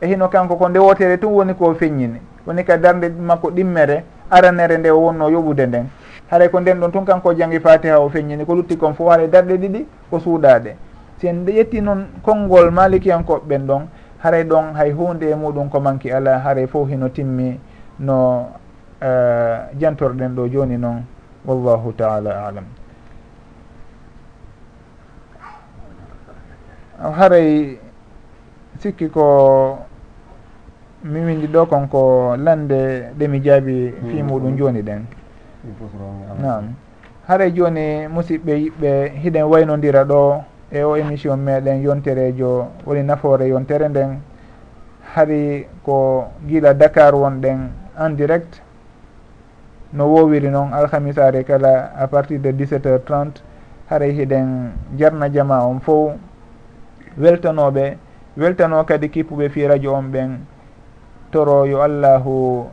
E hino kanko ko ndewotere tun woni ko feññini. Woni ka darde makko ɗimmere aranere nde o wonno yoɓude nden. Haray ko nden ɗon tun kanko jangi fatiha o feññini ko lutti kon fof haray darɗe ɗiɗi ko suuɗaɗe. Si en ƴetti noon konngol malikiyankoɓɓen ɗon haray ɗon hay hunde e muɗum ko manki ala haray fof hino timmi no uh, jantorɗen ɗo joni noon. Wallahu taala alam. Haray sikki ko mi windi ɗo kon ko lande ɗe mi jaabi fi muɗum joni ɗen. Nam haray joni musidɓe yiɓɓe hiɗen waynodira ɗo e o émission meɗen yonterejo woni nafoore yontere nden hari ko giila dakar wonɗen en direct no wowiri noon alhamisare kala à partir de 17 heures 30 haray hiɗen jarna jama on fof weltanoɓe weltano kadi kippuɓe fi radio on ɓen toro yo allahu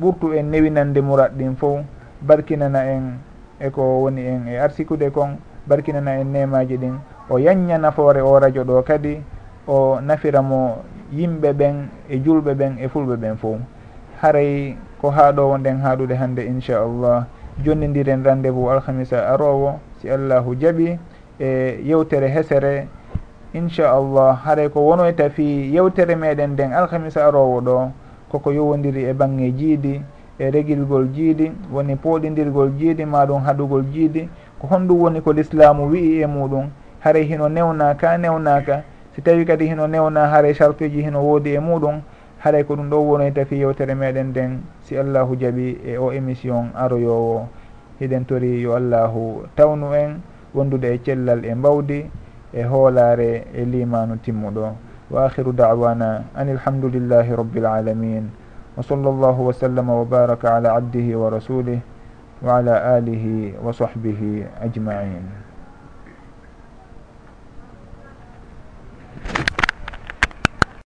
ɓurtu en newinande murat ɗin fof barkinana en eko woni en e arsikude kon barkinana en nemaji ɗin. o yanña nafoore o radio ɗo kadi o nafira mo yimɓe ɓen e julɓe ɓen e fulɓe ɓen fof haray ko haaɗo wonɗen haaɗude hannde inchallah. Jonnidiren rendez vous alhamisa arowo si allahu jaɓi e yewtere hesere. Inchallah haray ko wonoyta fi yewtere meɗen nden alhamisa arowo ɗo koko yowodiri e bange jiidi e regilgol jiidi woni pooɗidirgol jiidi maɗum haɗugol jiidi. Ko honɗum woni ko l'islamu wi'i e muɗum. haray hino newnaka newnaka si tawi kadi hino newna haray sartuji hino woodi e muɗum haray ko ɗum ɗo wonoyta fi yewtere meɗen nden si allahu jaaɓi e o émission aroyowo. Hiɗen tori yo allahu tawnu en wondude e cellal e mbawdi e hoolare e limanu timmuɗo. Wa akhiru dawana an ilhamdulillahi rabbil alamin. Wa sall llahu wa sallama wa baraka ala abdihi wa rasulih wa ala alihi wa sahbihi ajmain.